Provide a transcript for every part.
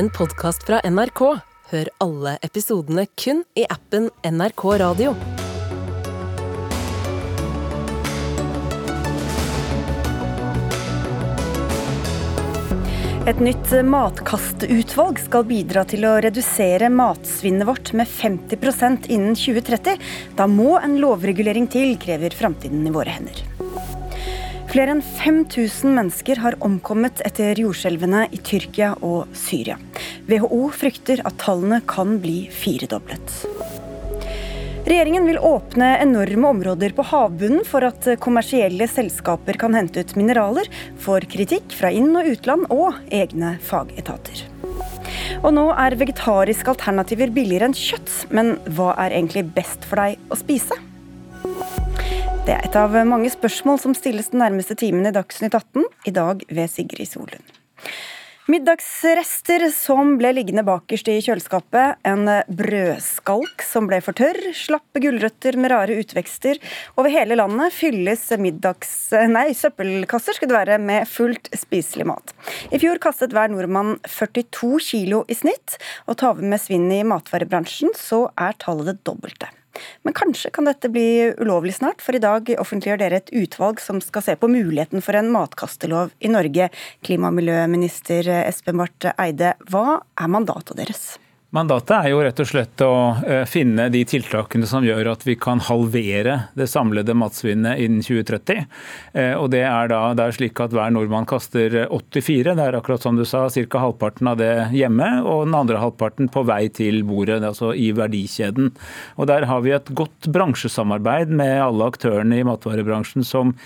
en podkast fra NRK. Hør alle episodene kun i appen NRK Radio. Et nytt matkastutvalg skal bidra til å redusere matsvinnet vårt med 50% innen 2030. Da må en lovregulering til, krever framtiden i våre hender. Flere enn 5000 mennesker har omkommet etter jordskjelvene i Tyrkia og Syria. WHO frykter at tallene kan bli firedoblet. Regjeringen vil åpne enorme områder på havbunnen for at kommersielle selskaper kan hente ut mineraler, får kritikk fra inn- og utland og egne fagetater. Og nå er vegetariske alternativer billigere enn kjøtt, men hva er egentlig best for deg å spise? Det er et av mange spørsmål som stilles den nærmeste timen i Dagsnytt 18, i dag ved Sigrid Solund. Middagsrester som ble liggende bakerst i kjøleskapet, en brødskalk som ble for tørr, slappe gulrøtter med rare utvekster. Over hele landet fylles middags... Nei, søppelkasser skulle det være, med fullt spiselig mat. I fjor kastet hver nordmann 42 kilo i snitt, og tar vi med svinnet i matvarebransjen, så er tallet det dobbelte. Men kanskje kan dette bli ulovlig snart, for i dag offentliggjør dere et utvalg som skal se på muligheten for en matkastelov i Norge. Klima- og miljøminister Espen Barth Eide, hva er mandatet deres? Mandatet er jo rett og slett å eh, finne de tiltakene som gjør at vi kan halvere det samlede matsvinnet innen 2030. Eh, og Det er da det er slik at hver nordmann kaster 84, det er akkurat som du sa, ca. halvparten av det hjemme, og den andre halvparten på vei til bordet, altså i verdikjeden. Og Der har vi et godt bransjesamarbeid med alle aktørene i matvarebransjen som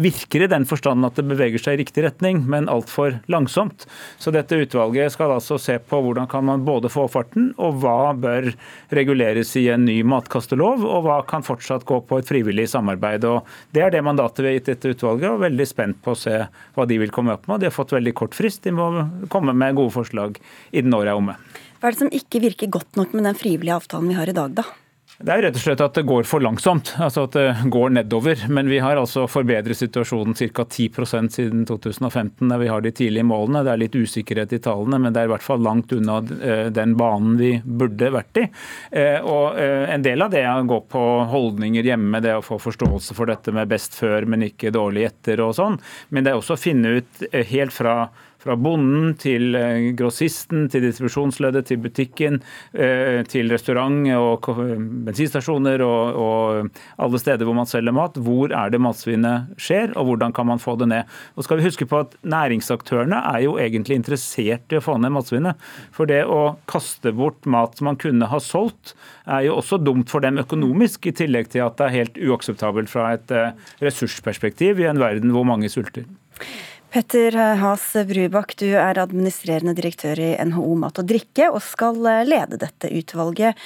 virker i den forstand at det beveger seg i riktig retning, men altfor langsomt. Så dette utvalget skal altså se på hvordan kan man både få farten importen, og hva bør reguleres i en ny matkastelov, og hva kan fortsatt gå på et frivillig samarbeid. Og det er det mandatet vi har gitt dette utvalget, og veldig spent på å se hva de vil komme opp med. De har fått veldig kort frist, de må komme med gode forslag innen året er omme. Hva er det som ikke virker godt nok med den frivillige avtalen vi har i dag, da? Det er rett og slett at det går for langsomt, altså at det går nedover. Men vi har altså forbedret situasjonen ca. 10% siden 2015, der vi har de tidlige målene. Det er litt usikkerhet i tallene, men det er i hvert fall langt unna eh, den banen vi burde vært i. Eh, og eh, En del av det er å gå på holdninger hjemme, det å få forståelse for dette med best før, men ikke dårlig etter og sånn. Men det er også å finne ut helt fra fra bonden til eh, grossisten, til distribusjonsleddet, til butikken, eh, til restaurant og bensinstasjoner og, og, alle steder hvor man selger mat. Hvor er det matsvinnet skjer, og hvordan kan man få det ned? Og skal vi huske på at Næringsaktørene er jo egentlig interessert i å få ned matsvinnet. For det å kaste bort mat som man kunne ha solgt, er jo også dumt for dem økonomisk, i tillegg til at det er helt uakseptabelt fra et eh, ressursperspektiv i en verden hvor mange sulter. Petter Has Brubakk, du er administrerende direktør i NHO Mat og Drikke og skal eh, lede dette utvalget.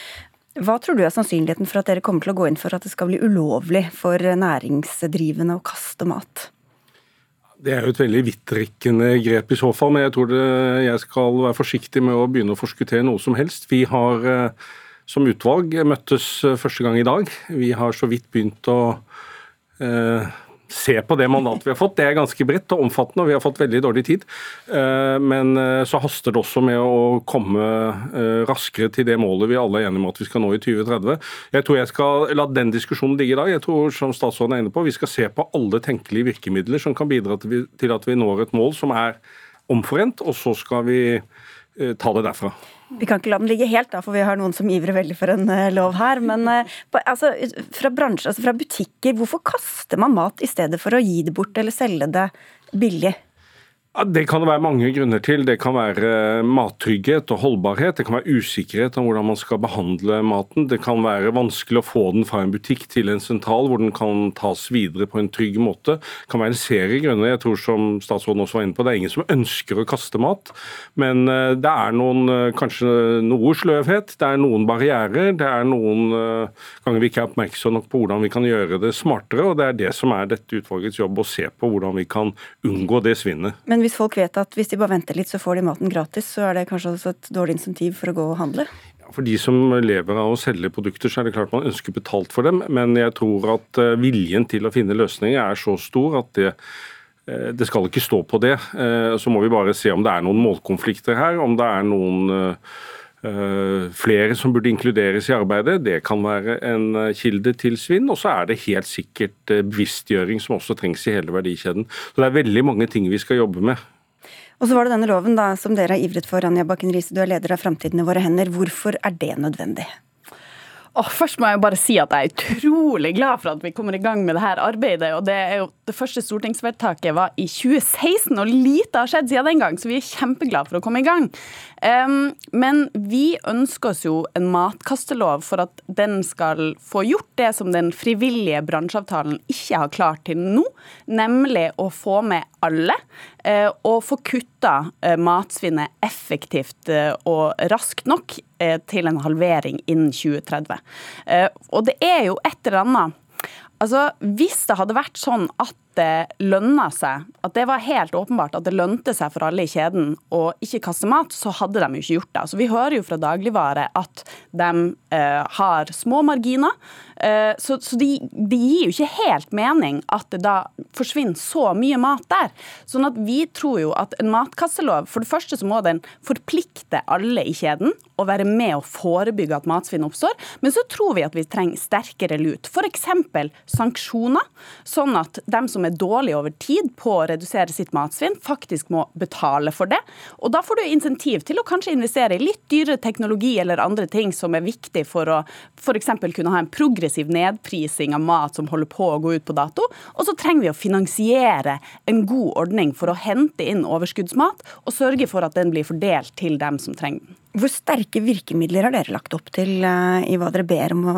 Hva tror du er sannsynligheten for at dere kommer til å gå inn for at det skal bli ulovlig for næringsdrivende å kaste mat? Det er jo et veldig vidtrekkende grep i så fall, men jeg tror det, jeg skal være forsiktig med å begynne å forskuttere noe som helst. Vi har eh, som utvalg møttes eh, første gang i dag. Vi har så vidt begynt å eh, se på det mandatet vi har fått. Det er ganske bredt og omfattende, og vi har fått veldig dårlig tid. Eh, men eh, så haster det også med å komme eh, raskere til det målet vi alle er enige om at vi skal nå i 2030. Jeg tror jeg skal la den diskusjonen ligge i dag. Jeg tror, som statsråden er inne på, vi skal se på alle tenkelige virkemidler som kan bidra til at vi når et mål som er omforent, og så skal vi ta det derfra. Vi kan ikke la den ligge helt, da, for vi har noen som ivrer veldig for en uh, lov her. Men uh, altså, fra bransjer, altså fra butikker, hvorfor kaster man mat i stedet for å gi det bort eller selge det billig? Det kan det være mange grunner til. Det kan være mattrygghet og holdbarhet. Det kan være usikkerhet om hvordan man skal behandle maten. Det kan være vanskelig å få den fra en butikk til en sentral hvor den kan tas videre på en trygg måte. Det kan være en serie grunner. Jeg tror som statsråden også var inne på, det er ingen som ønsker å kaste mat. Men eh, det er noen, eh, kanskje noe sløvhet, det er noen barrierer. Det er noen eh, ganger vi ikke er oppmerksomme nok på hvordan vi kan gjøre det smartere. og Det er det som er dette utvalgets jobb, å se på hvordan vi kan unngå det svinnet. Men hvis folk vet at hvis de bare venter litt, så får de maten gratis, så er det kanskje også et dårlig insentiv for å gå og handle? For de som lever av å selge produkter, så er det klart man ønsker betalt for dem. Men jeg tror at eh, viljen til å finne løsninger er så stor at det det skal ikke stå på det. Så må vi bare se om det er noen målkonflikter her. Om det er noen flere som burde inkluderes i arbeidet. Det kan være en kilde til svinn. Og så er det helt sikkert bevisstgjøring som også trengs i hele verdikjeden. Så det er veldig mange ting vi skal jobbe med. Og så var det denne loven da, som dere har ivret for, Anja Bakken Riise, du er leder av Framtiden i våre hender. Hvorfor er det nødvendig? Oh, først må jeg bare si at jeg er utrolig glad for at vi kommer i gang med dette arbeidet. og Det, er jo, det første stortingsvedtaket var i 2016, og lite har skjedd siden den gang, så vi er kjempeglade for å komme i gang. Um, men vi ønsker oss jo en matkastelov for at den skal få gjort det som den frivillige bransjeavtalen ikke har klart til nå, nemlig å få med alle. Uh, og få kutta uh, matsvinnet effektivt uh, og raskt nok til en halvering innen 2030. Og det er jo et eller annet Altså, Hvis det hadde vært sånn at det lønna seg, at det var helt åpenbart at det lønte seg for alle i kjeden å ikke kaste mat, så hadde de jo ikke gjort det. Altså, vi hører jo fra dagligvare at de eh, har små marginer. Eh, så, så de, de, gir jo ikke helt mening at det da forsvinner så mye mat der. Sånn at vi tror jo at en matkastelov, for det første så må den forplikte alle i kjeden å være med å forebygge at matsvinn oppstår. Men så tror vi at vi trenger sterkere lut. F.eks. sanksjoner, sånn at dem som er dårlig over tid på å redusere sitt matsvinn, faktisk må betale for det. Og da får du insentiv til å kanskje investere i litt dyrere teknologi eller andre ting som er viktig for å f.eks. kunne ha en progressiv nedprising av mat som holder på å gå ut på dato. Og så trenger vi å finansiere en god ordning for å hente inn overskuddsmat og sørge for at den blir fordelt til dem som trenger den. Hvor sterke virkemidler har dere lagt opp til uh, i hva dere ber om å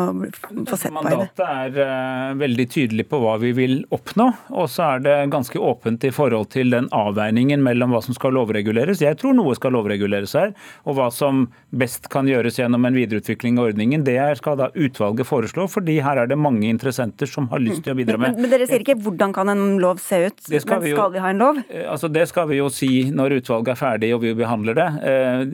få sett på? Mandatet er uh, veldig tydelig på hva vi vil oppnå, og så er det ganske åpent i forhold til den avveiningen mellom hva som skal lovreguleres. Jeg tror noe skal lovreguleres her, og hva som best kan gjøres gjennom en videreutvikling av ordningen. Det skal da utvalget foreslå, fordi her er det mange interessenter som har lyst til å bidra med. Men, men dere sier ikke hvordan kan en lov se ut, skal men vi jo, skal vi ha en lov? Eh, altså Det skal vi jo si når utvalget er ferdig og vi behandler det.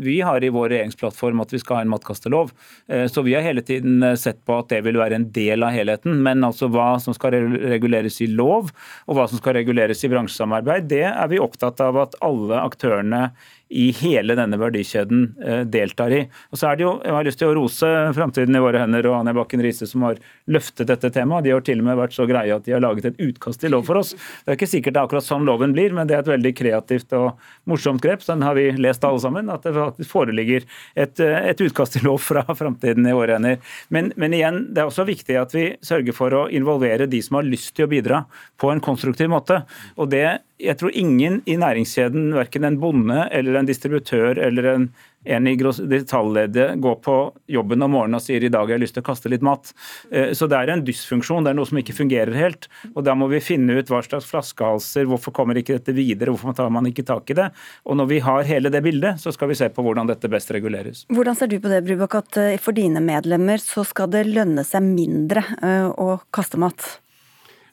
Vi har i vår regjeringsplattform at vi skal ha en matkastelov. Eh, så vi har hele tiden eh, sett på at det vil være en del av helheten. Men altså hva som skal reguleres i lov, og hva som skal reguleres i bransjesamarbeid, det er vi opptatt av at alle aktørene i hele denne verdikjeden eh, deltar i. Og så er det jo, Jeg har lyst til å rose Framtiden i våre hender og Anja Bakken Riise som har løftet dette temaet. De har til og med vært så greie at de har laget et utkast til lov for oss. Det er ikke sikkert det er akkurat sånn loven blir, men det er et veldig kreativt og morsomt grep. Den har vi lest alle sammen. At det faktisk foreligger et, eh, et utkast til lov fra Framtiden i våre hender. Men, men igjen, det er også viktig at vi sørger for å involvere de som har lyst til å bidra på en konstruktiv måte. Og det jeg tror ingen i næringskjeden, verken en bonde eller en distributør eller en, en i detaljleddet går på jobben om morgenen og sier i dag har jeg lyst til å kaste litt mat. Eh, så det er en dysfunksjon, det er noe som ikke fungerer helt. Og da må vi finne ut hva slags flaskehalser, hvorfor kommer ikke dette videre, hvorfor tar man ikke tak i det. Og når vi har hele det bildet, så skal vi se på hvordan dette best reguleres. Hvordan ser du på det, Brubakk, at eh, for dine medlemmer så skal det lønne seg mindre eh, å kaste mat?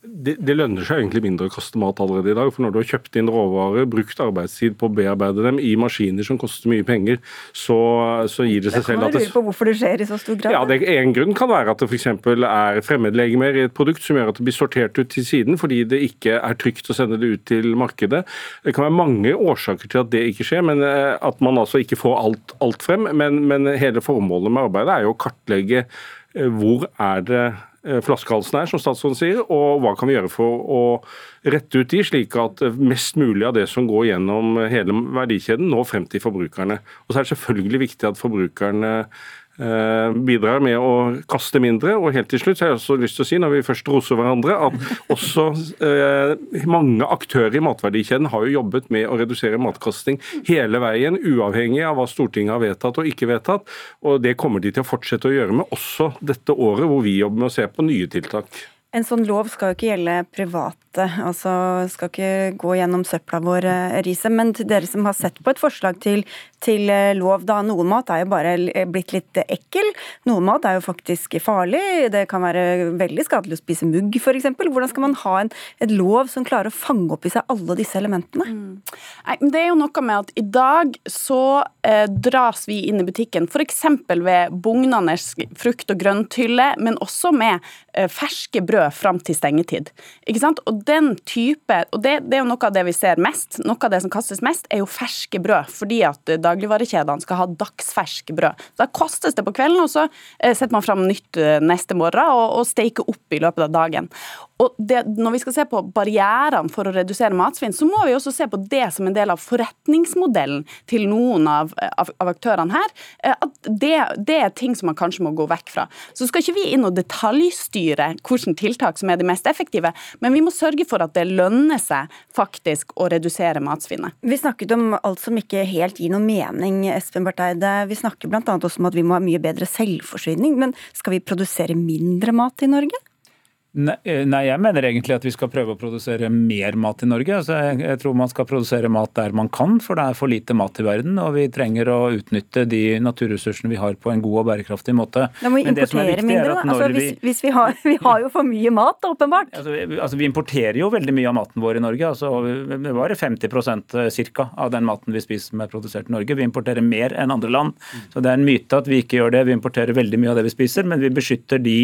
Det, det, lønner seg egentlig mindre å kaste mat allerede i dag. For når du har kjøpt inn råvarer, brukt arbeidstid på å bearbeide dem i maskiner som koster mye penger, så, så gir det seg selv at det, på hvorfor det skjer i så stor grad. Ja, det, En grunn kan være at det f.eks. er fremmedlegemer i et produkt som gjør at det blir sortert ut til siden fordi det ikke er trygt å sende det ut til markedet. Det kan være mange årsaker til at det ikke skjer, men eh, at man altså ikke får alt, alt frem. Men, men hele formålet med arbeidet er jo å kartlegge eh, hvor er det flaskehalsen er, som statsråden sier, og hva kan vi gjøre for å rette ut de, slik at mest mulig av det som går gjennom hele verdikjeden, når frem til forbrukerne. Og så er det selvfølgelig viktig at forbrukerne Eh, bidrar med å kaste mindre. Og helt til slutt så har jeg også lyst til å si, når vi først roser hverandre, at også eh, mange aktører i matverdikjeden har jo jobbet med å redusere matkasting hele veien, uavhengig av hva Stortinget har vedtatt og ikke vedtatt. Og det kommer de til å fortsette å gjøre med også dette året, hvor vi jobber med å se på nye tiltak. En sånn lov skal jo ikke gjelde private, altså skal ikke gå gjennom søpla vår, eh, Riise. Men til dere som har sett på et forslag til, til, eh, lov, da noen mat er jo bare blitt litt ekkel. Noen mat er jo faktisk farlig. Det kan være veldig skadelig å spise mugg, f.eks. Hvordan skal man ha en et lov som klarer å fange opp i seg alle disse elementene? Mm. Det er jo noe med at i dag så eh, dras vi inn i butikken f.eks. ved bugnende frukt- og grønthylle, men også med eh, ferske brød brød fram til stengetid. Ikke sant? Og den type, og det, det, er jo noe av det vi ser mest, noe av det som kastes mest, er jo ferske brød. Fordi at dagligvarekjedene skal ha dagsferske brød. Da kastes det på kvelden, og så eh, setter man fram nytt eh, neste morgen og, og steiker opp i løpet av dagen. Og det, Når vi skal se på barrierene for å redusere matsvinn, så må vi også se på det som en del av forretningsmodellen til noen av, av, av aktørene her. Eh, at det, det, er ting som man kanskje må gå vekk fra. Så skal ikke vi inn og detaljstyre hvilke tiltak som er de mest effektive, men vi må sørge for at det lønner seg faktisk å redusere matsvinnet. Vi snakket om alt som ikke helt gir noen mening, Espen Bartheide. Vi snakker bl.a. også om at vi må ha mye bedre selvforsyning. Men skal vi produsere mindre mat i Norge? Eh, nei, jeg mener egentlig at vi skal prøve å produsere mer mat i Norge. Altså, jeg, tror man skal produsere mat der man kan, for det er for lite mat i verden. Og vi trenger å utnytte de naturressursene vi har på en god og bærekraftig måte. Da må vi importere mindre, da. Altså, hvis, hvis vi, har, vi, har, jo for mye mat, åpenbart. Altså, altså, vi importerer jo veldig mye av maten vår i Norge. Altså, det var 50% ca. av den maten vi spiser som er produsert i Norge. Vi importerer mer enn andre land. Så det er en myte at vi ikke gjør det. Vi importerer veldig mye av det vi spiser, men vi beskytter de,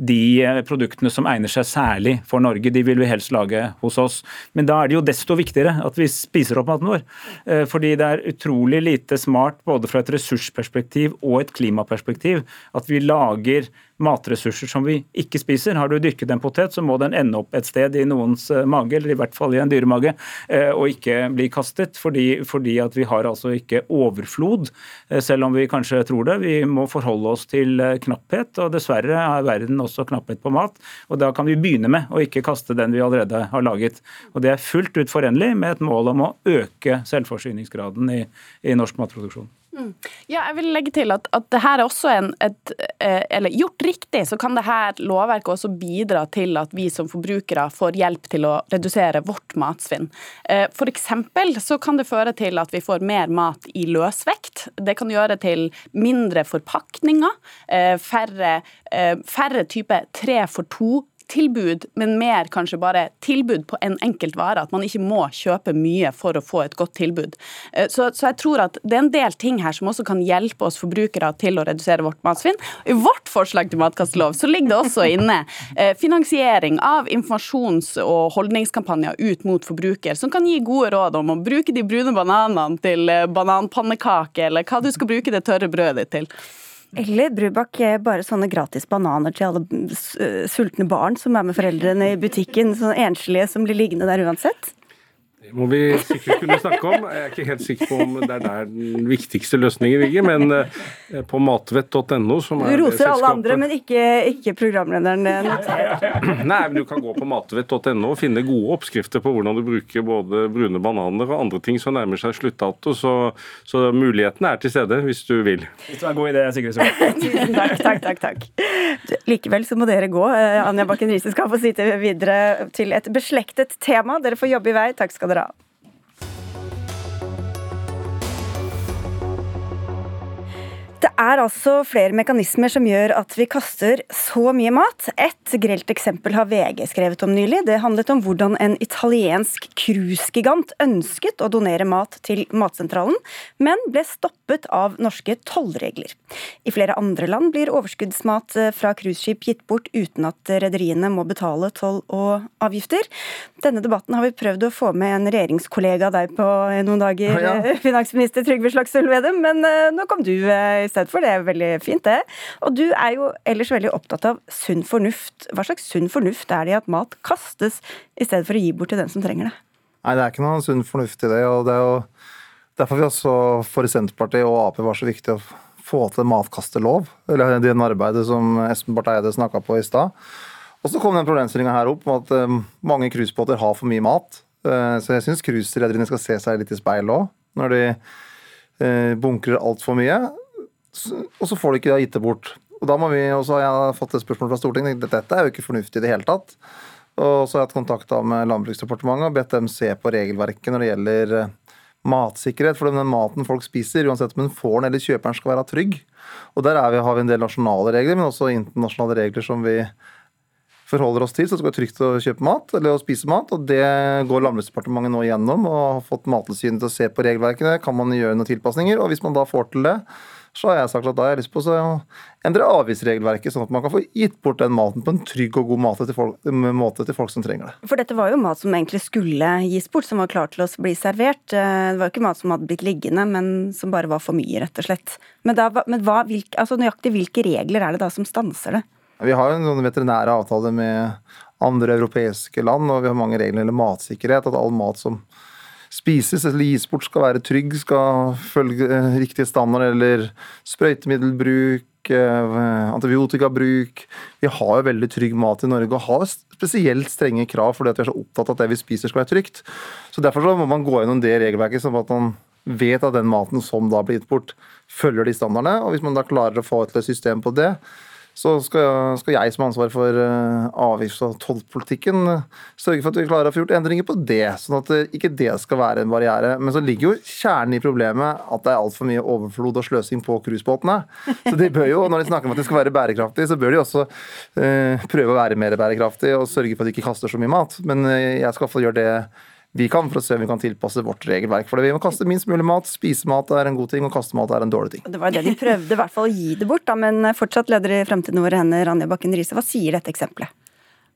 de eh, produktene som egner seg særlig for Norge. De vil vi helst lage hos oss. Men da er det jo desto viktigere at vi spiser opp maten vår. Eh, fordi det er utrolig lite smart både fra et ressursperspektiv og et klimaperspektiv at vi lager matressurser som vi ikke spiser. Har du dyrket en potet, så må den ende opp et sted i noens eh, mage, eller i hvert fall i en dyremage, eh, og ikke bli kastet. Fordi, fordi at vi har altså ikke overflod, eh, selv om vi kanskje tror det. Vi må forholde oss til knapphet, og dessverre er verden også knapphet på mat. Og da kan vi begynne med å ikke kaste den vi allerede har laget. Og det er fullt ut forenlig med et mål om å øke selvforsyningsgraden i, i norsk matproduksjon. Mm. Ja, jeg vil legge til at, at det her er også en et, eh, Eller gjort riktig, så kan det her lovverket også bidra til at vi som forbrukere får hjelp til å redusere vårt matsvinn. Eh, F.eks. så kan det føre til at vi får mer mat i løsvekt. Det kan gjøre til mindre forpakninger, eh, færre, færre type tre for to tilbud, men mer kanskje bare tilbud på en enkelt vare. At man ikke må kjøpe mye for å få et godt tilbud. Eh, så, så, jeg tror at det er en del ting her som også kan hjelpe oss forbrukere til å redusere vårt matsvinn. I vårt forslag til matkastelov så ligger det også inne eh, finansiering av informasjons- og holdningskampanjer ut mot forbruker, som kan gi gode råd om å bruke de brune bananene til eh, bananpannekake, eller hva du skal bruke det tørre brødet ditt til. Eller Brubakk, bare sånne gratis bananer til alle sultne barn som er med foreldrene i butikken. Sånne enslige som blir liggende der uansett. Det må vi sikkert kunne snakke om. Jeg er ikke helt sikker på om det er der den viktigste løsningen ligger, men eh, på matvett.no som er Du roser alle andre, men ikke, ikke programlederen? Nei, men du kan gå på matvett.no og finne gode oppskrifter på hvordan du bruker både brune bananer og andre ting som nærmer seg sluttdato, så, så mulighetene er til stede hvis du vil. Det er en god idé, Sigrid Solberg. Tusen takk, takk, takk, takk. Likevel så må dere gå. Eh, Anja Bakken Riise skal få sitte videre til et beslektet tema. Dere får jobbe i vei. Takk skal dere ha. Det er altså flere mekanismer som gjør at vi kaster så mye mat. Et grelt eksempel har VG skrevet om nylig. Det handlet om hvordan en italiensk cruisegigant ønsket å donere mat til Matsentralen, men ble stoppet av norske tollregler. I flere andre land blir overskuddsmat fra cruiseskip gitt bort uten at rederiene må betale toll og avgifter. Denne debatten har vi prøvd å få med en regjeringskollega av deg på noen dager, ja, ja. finansminister Trygve Slagsvold Vedum, men eh, nå kom du eh, i stedet for. Det er veldig fint, det. Og du er jo ellers veldig opptatt av sunn fornuft. Hva slags sunn fornuft er det i at mat kastes, i stedet for å gi bort til den som trenger det? Nei, det er ikke noen sunn fornuft i det. og det er jo derfor vi også for Senterpartiet og Ap var så viktig å få til matkastelov, eller det arbeidet som Espen Barth Eide snakka på i stad. Og så kom den problemstillinga her opp om at um, mange cruisebåter har for mye mat. Uh, så jeg syns cruiserederiene skal se seg litt i speilet òg, når de uh, bunkrer altfor mye og så får du ikke gitt det bort. Og da må vi, og så har jeg fått et spørsmål fra Stortinget. Dette er jo ikke fornuftig i det hele tatt. Og så har jeg hatt kontakt med Landbruksdepartementet og bedt dem se på regelverket når det gjelder eh, matsikkerhet. For den maten folk spiser, uansett om den får den eller kjøper den, skal være trygg. Og der vi, har vi en del nasjonale regler, men også internasjonale regler som vi forholder oss til, så det skal være trygt å kjøpe mat eller å spise mat. og Det går Landbruksdepartementet nå gjennom og har fått Mattilsynet til å se på regelverkene. Kan man gjøre noen tilpasninger? Og hvis man da får til det, så har jeg sagt at da har jeg lyst på å endre avgiftsregelverket, sånn at man kan få gitt bort den maten på en trygg og god måte til folk, måte til folk som trenger det. For dette var jo mat som egentlig skulle gis bort, som var klar til å bli servert. Eh, det var jo ikke mat som hadde blitt liggende, men som bare var for mye, rett og slett. Men, da, men hva, hvilke, altså nøyaktig hvilke regler er det da som stanser det? Vi har jo noen veterinære avtaler med andre europeiske land, og vi har mange regler om matsikkerhet. At all mat som spises eller gis bort skal være trygg, skal følge eh, riktige standarder eller sprøytemiddelbruk, eh, antibiotikabruk. Vi har jo veldig trygg mat i Norge og har spesielt strenge krav fordi vi er så opptatt av at det vi spiser skal være trygt. Så Derfor så må man gå gjennom det regelverket sånn at man vet at den maten som da blir gitt bort, følger de standardene. Og hvis man da klarer å få et system på det, så skal skal jeg som har ansvar for uh, avgifts- og tollpolitikken uh, sørge for at vi klarer å få gjort endringer på det, sånn at uh, ikke det skal være en barriere. Men så ligger jo kjernen i problemet at det er altfor mye overflod og sløsing på cruisebåtene. Så de bør jo, når de snakker om at de skal være bærekraftige, så bør de også prøve å være mer bærekraftige og sørge for at de ikke kaster så mye mat. Men jeg skal iallfall gjøre det vi kan, for å se om vi kan tilpasse vårt regelverk. For Vi må kaste minst mulig mat. Spise mat er en god ting, og kaste mat er en dårlig ting. Det var det de prøvde, i hvert fall å gi det bort, da, men fortsatt leder i Fremtiden våre hender, Anja Bakken Riise. Hva sier dette eksempelet?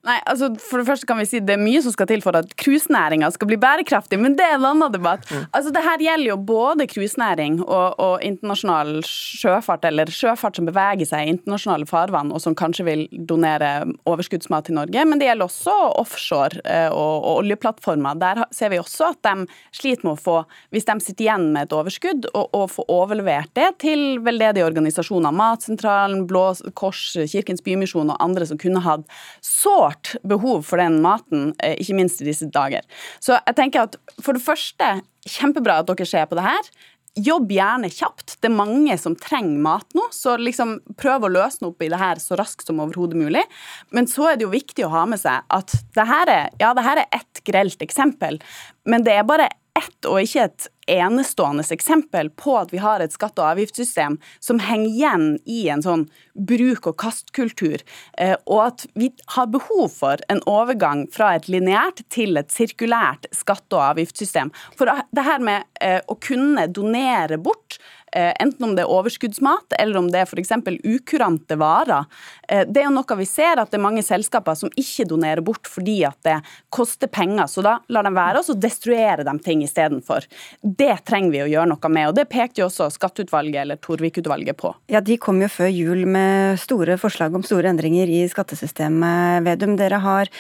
Nei, altså For det første kan vi si Det er mye som skal til for at cruisenæringa skal bli bærekraftig, men det er en annen debatt. Mm. Altså Det her gjelder jo både cruisenæring og, og, internasjonal sjøfart, eller sjøfart som beveger seg i internasjonale farvann, og som kanskje vil donere overskuddsmat til Norge. Men det gjelder også offshore eh, og, og oljeplattformer. Der ser vi også at de sliter med å få, hvis de sitter igjen med et overskudd, og, få overlevert det til veldedige organisasjoner. Matsentralen, Blå Kors, Kirkens Bymisjon og andre som kunne hatt så sårt behov for den maten, eh, ikke minst i disse dager. Så jeg tenker at for det første, kjempebra at dere ser på det her. Jobb gjerne kjapt. Det er mange som trenger mat nå, så liksom prøv å løsne opp i det her så raskt som overhodet mulig. Men så er det jo viktig å ha med seg at det her er, ja, det her er ett grelt eksempel, men det er bare ett og ikke et enestående eksempel på at vi har et skatte- og avgiftssystem som henger igjen i en sånn bruk-og-kast-kultur, eh, og at vi har behov for en overgang fra et lineært til et sirkulært skatte- og avgiftssystem. For det her med eh, å kunne donere bort enten om det er overskuddsmat eller om det er f.eks. ukurante varer. Eh, det er jo noe vi ser at det er mange selskaper som ikke donerer bort fordi at det koster penger. Så da lar de være, og så destruerer de ting istedenfor. Det trenger vi å gjøre noe med, og det pekte jo også Skatteutvalget eller Torvik-utvalget på. Ja, De kom jo før jul med store forslag om store endringer i skattesystemet, Vedum. Dere har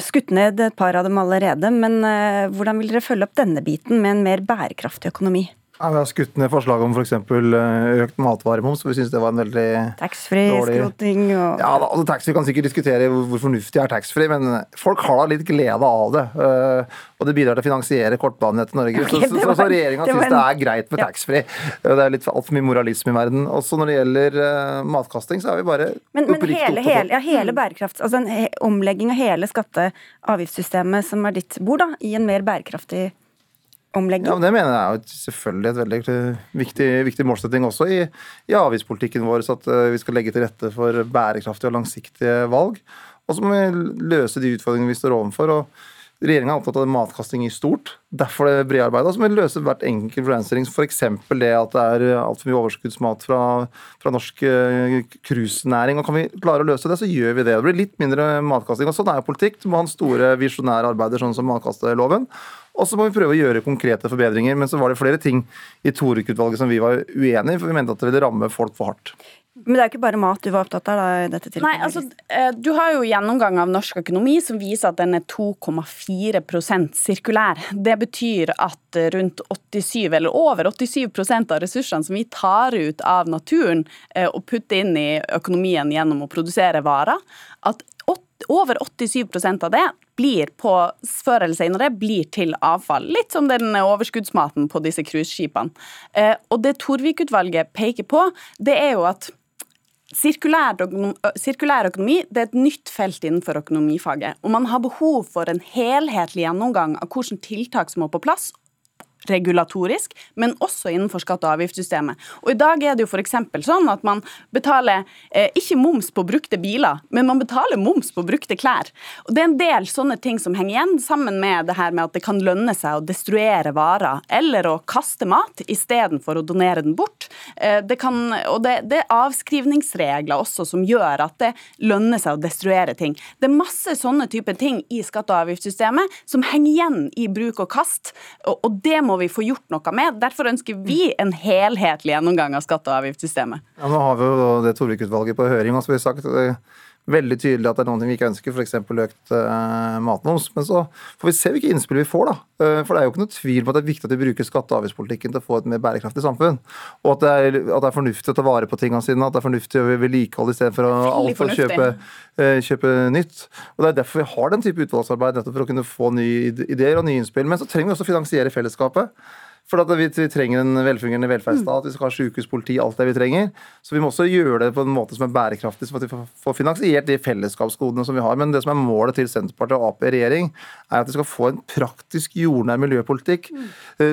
skutt ned et par av dem allerede, men eh, hvordan vil dere følge opp denne biten med en mer bærekraftig økonomi? Ja, vi har skutt ned forslag om f.eks. Eh, økt matvaremoms. Vi syns det var en veldig Taxfree-skroting og Ja, altså taxfree kan sikkert diskutere hvor fornuftig er taxfree, men folk har da litt glede av det. Uh, og det bidrar til å finansiere kortbanenettet til Norge. Okay, så så, så, så regjeringa syns det er greit med ja. taxfree. Det er litt altfor mye moralisme i verden. Også når det gjelder uh, matkasting, så er vi bare Men, men hele, hele, ja, hele bærekraft, altså en omlegging av hele skatte- og avgiftssystemet som er ditt bord, da, i en mer bærekraftig omlegging? Ja, men Det mener jeg er selvfølgelig et veldig viktig, viktig målsetting også i, i avgiftspolitikken vår. Så at eh, vi skal legge til rette for bærekraftige og langsiktige valg. Og så må vi løse de utfordringene vi står overfor. og Regjeringa er opptatt av matkasting i stort. Derfor det brede arbeidet. Og Så må vi løse hvert enkelt problemstilling. F.eks. det at det er altfor mye overskuddsmat fra, fra norsk eh, cruisenæring. og Kan vi klare å løse det, så gjør vi det. Det blir litt mindre matkasting. og Sånn er jo politikk. Du må ha store visjonære arbeider, sånn som matkasteloven. Og så må vi prøve å gjøre konkrete forbedringer. Men så var det flere ting i Torek-utvalget som vi var uenig i, for vi mente at det ville ramme folk for hardt. Men det er jo ikke bare mat du var opptatt av? da, i dette tilfellet. Nei, altså, eh, Du har jo gjennomgang av norsk økonomi som viser at den er 2,4% sirkulær. Det betyr at rundt 87, eller over 87% av ressursene som vi tar ut av naturen eh, og putter inn i økonomien gjennom å produsere varer, at over 87% av det blir på, før eller senere blir til avfall. Litt som den overskuddsmaten på disse cruiseskipene. Eh, og det Torvik-utvalget peker på, det er jo at Sirkulær sirkulær økonomi er et nytt felt innenfor økonomifaget. Og man har behov for en helhetlig gjennomgang av hvilke tiltak som må på plass, regulatorisk, men også innenfor skatte- og avgiftssystemet. Og I dag er det jo f.eks. sånn at man betaler eh, ikke moms på brukte biler, men man betaler moms på brukte klær. Og Det er en del sånne ting som henger igjen, sammen med det her med at det kan lønne seg å destruere varer eller å kaste mat istedenfor å donere den bort. Eh, det kan, og det, det, er avskrivningsregler også som gjør at det lønner seg å destruere ting. Det er masse sånne typer ting i skatte- og avgiftssystemet som henger igjen i bruk og kast, og, og det må vi få gjort noe med. Derfor ønsker vi en helhetlig gjennomgang av skatte- og avgiftssystemet. Ja, nå har vi jo det Torvik-utvalget på høring, og vi har sagt veldig tydelig at det er noen ting vi ikke ønsker, f.eks. økt uh, matmoms. Men så får vi se hvilke innspill vi får, da. Uh, for det er jo ikke noe tvil på at det er viktig at vi bruker skatte- og avgiftspolitikken til å få et mer bærekraftig samfunn. Og at det, er, at det er fornuftig å ta vare på tingene sine, at det er fornuftig å vedlikeholde istedenfor å alltid kjøpe, uh, kjøpe nytt. Og Det er derfor vi har den type utvalgsarbeid, nettopp for å kunne få nye ideer og nye innspill. Men så trenger vi også finansiere fellesskapet. For at vi, vi, trenger en velfungerende velferdsstat, vi skal ha sykehus, politi, alt det vi trenger. Så vi må også gjøre det på en måte som er bærekraftig, så at vi får finansiert de fellesskapsgodene som vi har. Men det som er målet til Senterpartiet og Ap i regjering, er at vi skal få en praktisk jordnær miljøpolitikk mm.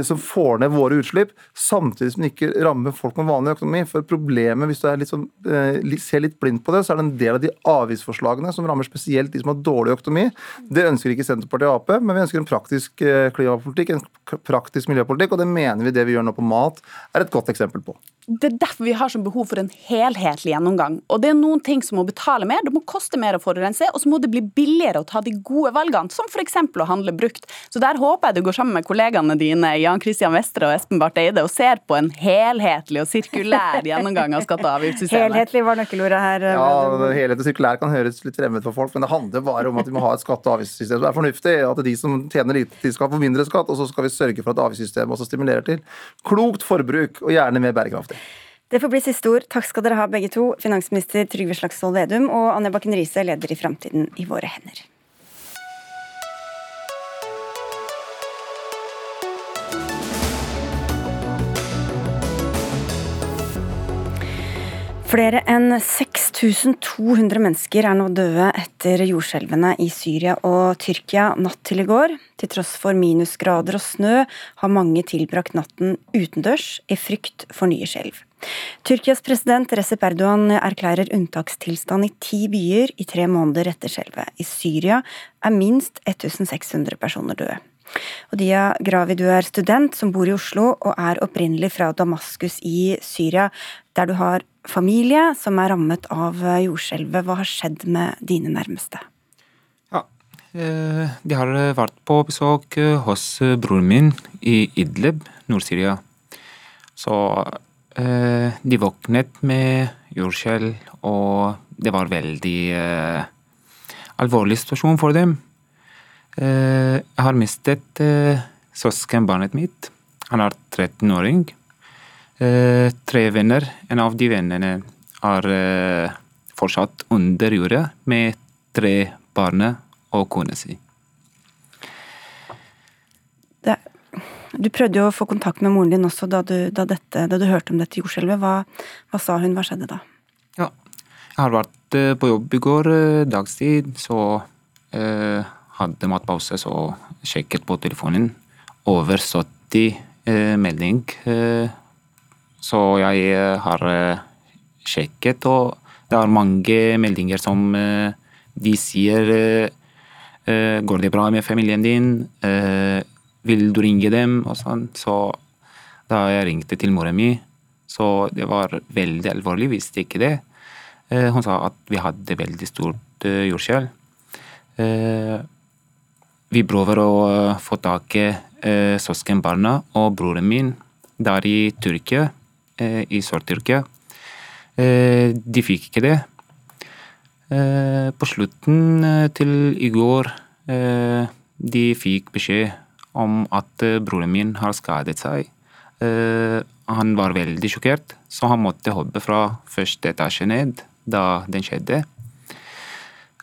som får ned våre utslipp, samtidig som den ikke rammer folk med vanlig økonomi. For problemet, hvis du litt sånn, eh, ser litt blind på det, så er det en del av de avgiftsforslagene som rammer spesielt de som har dårlig økonomi. Det ønsker ikke Senterpartiet og Ap, men vi ønsker en praktisk eh, klimapolitikk, en praktisk miljøpolitikk. og det mener vi det vi gjør nå på mat, er et godt eksempel på. Det er derfor vi har sånn behov for en helhetlig gjennomgang. Og det er noen ting som må betale mer, det må koste mer å forurense, og så må det bli billigere å ta de gode valgene, som f.eks. å handle brukt. Så der håper jeg du går sammen med kollegaene dine Jan Christian Vestre og Espen Barth Eide og ser på en helhetlig og sirkulær gjennomgang av skatte- og avgiftssystemet. Helhetlig var nøkkelordet her. Ja, helhet og sirkulær kan høres litt fremmed for folk, men det handler bare om at vi må ha et skatte- og avgiftssystem som er fornuftig. At de som tjener lite, de skal få mindre skatt, og så skal vi sørge for at avgiftssystemet også stimulerer til klokt forbruk, og gjerne mer bærekraftig. Det får bli siste ord. Takk skal dere ha begge to, finansminister Trygve Slagsvold Vedum og Anja Bakken Riise, leder i Framtiden i våre hender. Flere enn 6200 mennesker er nå døde etter jordskjelvene i Syria og Tyrkia natt til i går. Til tross for minusgrader og snø har mange tilbrakt natten utendørs i frykt for nye skjelv. Tyrkias president Recep Erdogan erklærer unntakstilstand i ti byer i tre måneder etter skjelvet. I Syria er minst 1600 personer døde. Og Dia Gravi, du er student som bor i Oslo og er opprinnelig fra Damaskus i Syria, der du har familie som er rammet av jordskjelvet. Hva har skjedd med dine nærmeste? Ja, eh, De har vært på besøk eh, hos eh, broren min i Idlib, Nord-Syria. Så de våknet med jordskjelv, og det var veldig alvorlig situasjon for dem. Jeg har mistet søskenbarnet mitt. Han er 13-åring. Eh, tre venner. En av de vennene er eh, fortsatt under jorda med tre barn og kona si. Det, du prøvde jo å få kontakt med moren din også da du, da dette, da du hørte om dette jordskjelvet. Hva, hva, sa hun? Hva skjedde da? Ja, jeg har vært eh, på jobb i går dagstid, så eh, hadde matpause, så sjekket på telefonen. Over 70 eh, melding eh, så jeg eh, har eh, sjekket, og det er mange meldinger som de sier Går det bra med familien din? Vil du ringe dem? Og sånn. Så da jeg ringte til mora mi, så det var veldig alvorlig, visste ikke det. Hun sa at vi hadde veldig stort jordskjelv. Vi prøver å få tak i søskenbarna og broren min der i Tyrkia. Eh, i Sør-Tyrkia. Eh, de fikk ikke det. Eh, på slutten til i går de fikk beskjed om at broren min har skadet seg. Han var veldig sjokkert, så han måtte hoppe fra første etasje ned da den skjedde.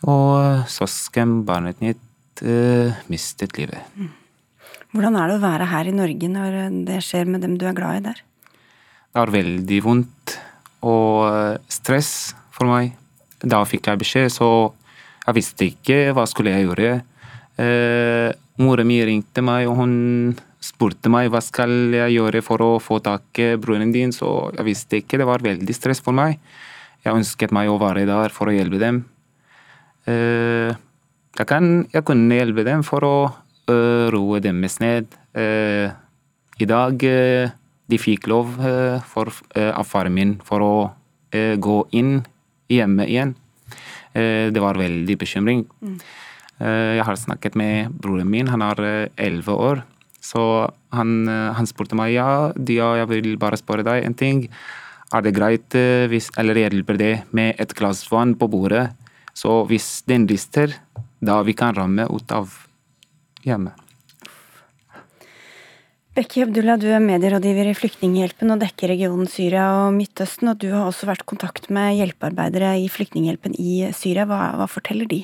Og søskenbarnet mitt mistet livet. Hvordan er det å være her i Norge når det skjer med dem du er glad i der? Det var veldig vondt og eh, stress for meg. Da fikk jeg beskjed, så jeg visste ikke hva skulle jeg gjøre. Eh, Mora mi ringte meg, og hun spurte meg hva skal jeg gjøre for å få tak i broren din, så jeg visste ikke. Det var veldig stress for meg. Jeg ønsket meg å være der for å hjelpe dem. Eh, jeg, kan, jeg kunne hjelpe dem for å roe deres ned. I dag de fikk lov for, av faren min for å gå inn hjemme igjen. det var veldig bekymring. Mm. jeg har snakket med broren min, han er elleve år. Så han, han, spurte meg ja, Dia, jeg vil bare spørre deg en ting. Er det greit hvis, eller hjelper det med et glass vann på bordet? Så hvis den rister, da vi kan ramme ut av hjemmet. Bekki Abdullah, du er medierådgiver i Flyktninghjelpen og dekker regionen Syria og Midtøsten. og Du har også vært i kontakt med hjelpearbeidere i Flyktninghjelpen i Syria. Hva, hva forteller de?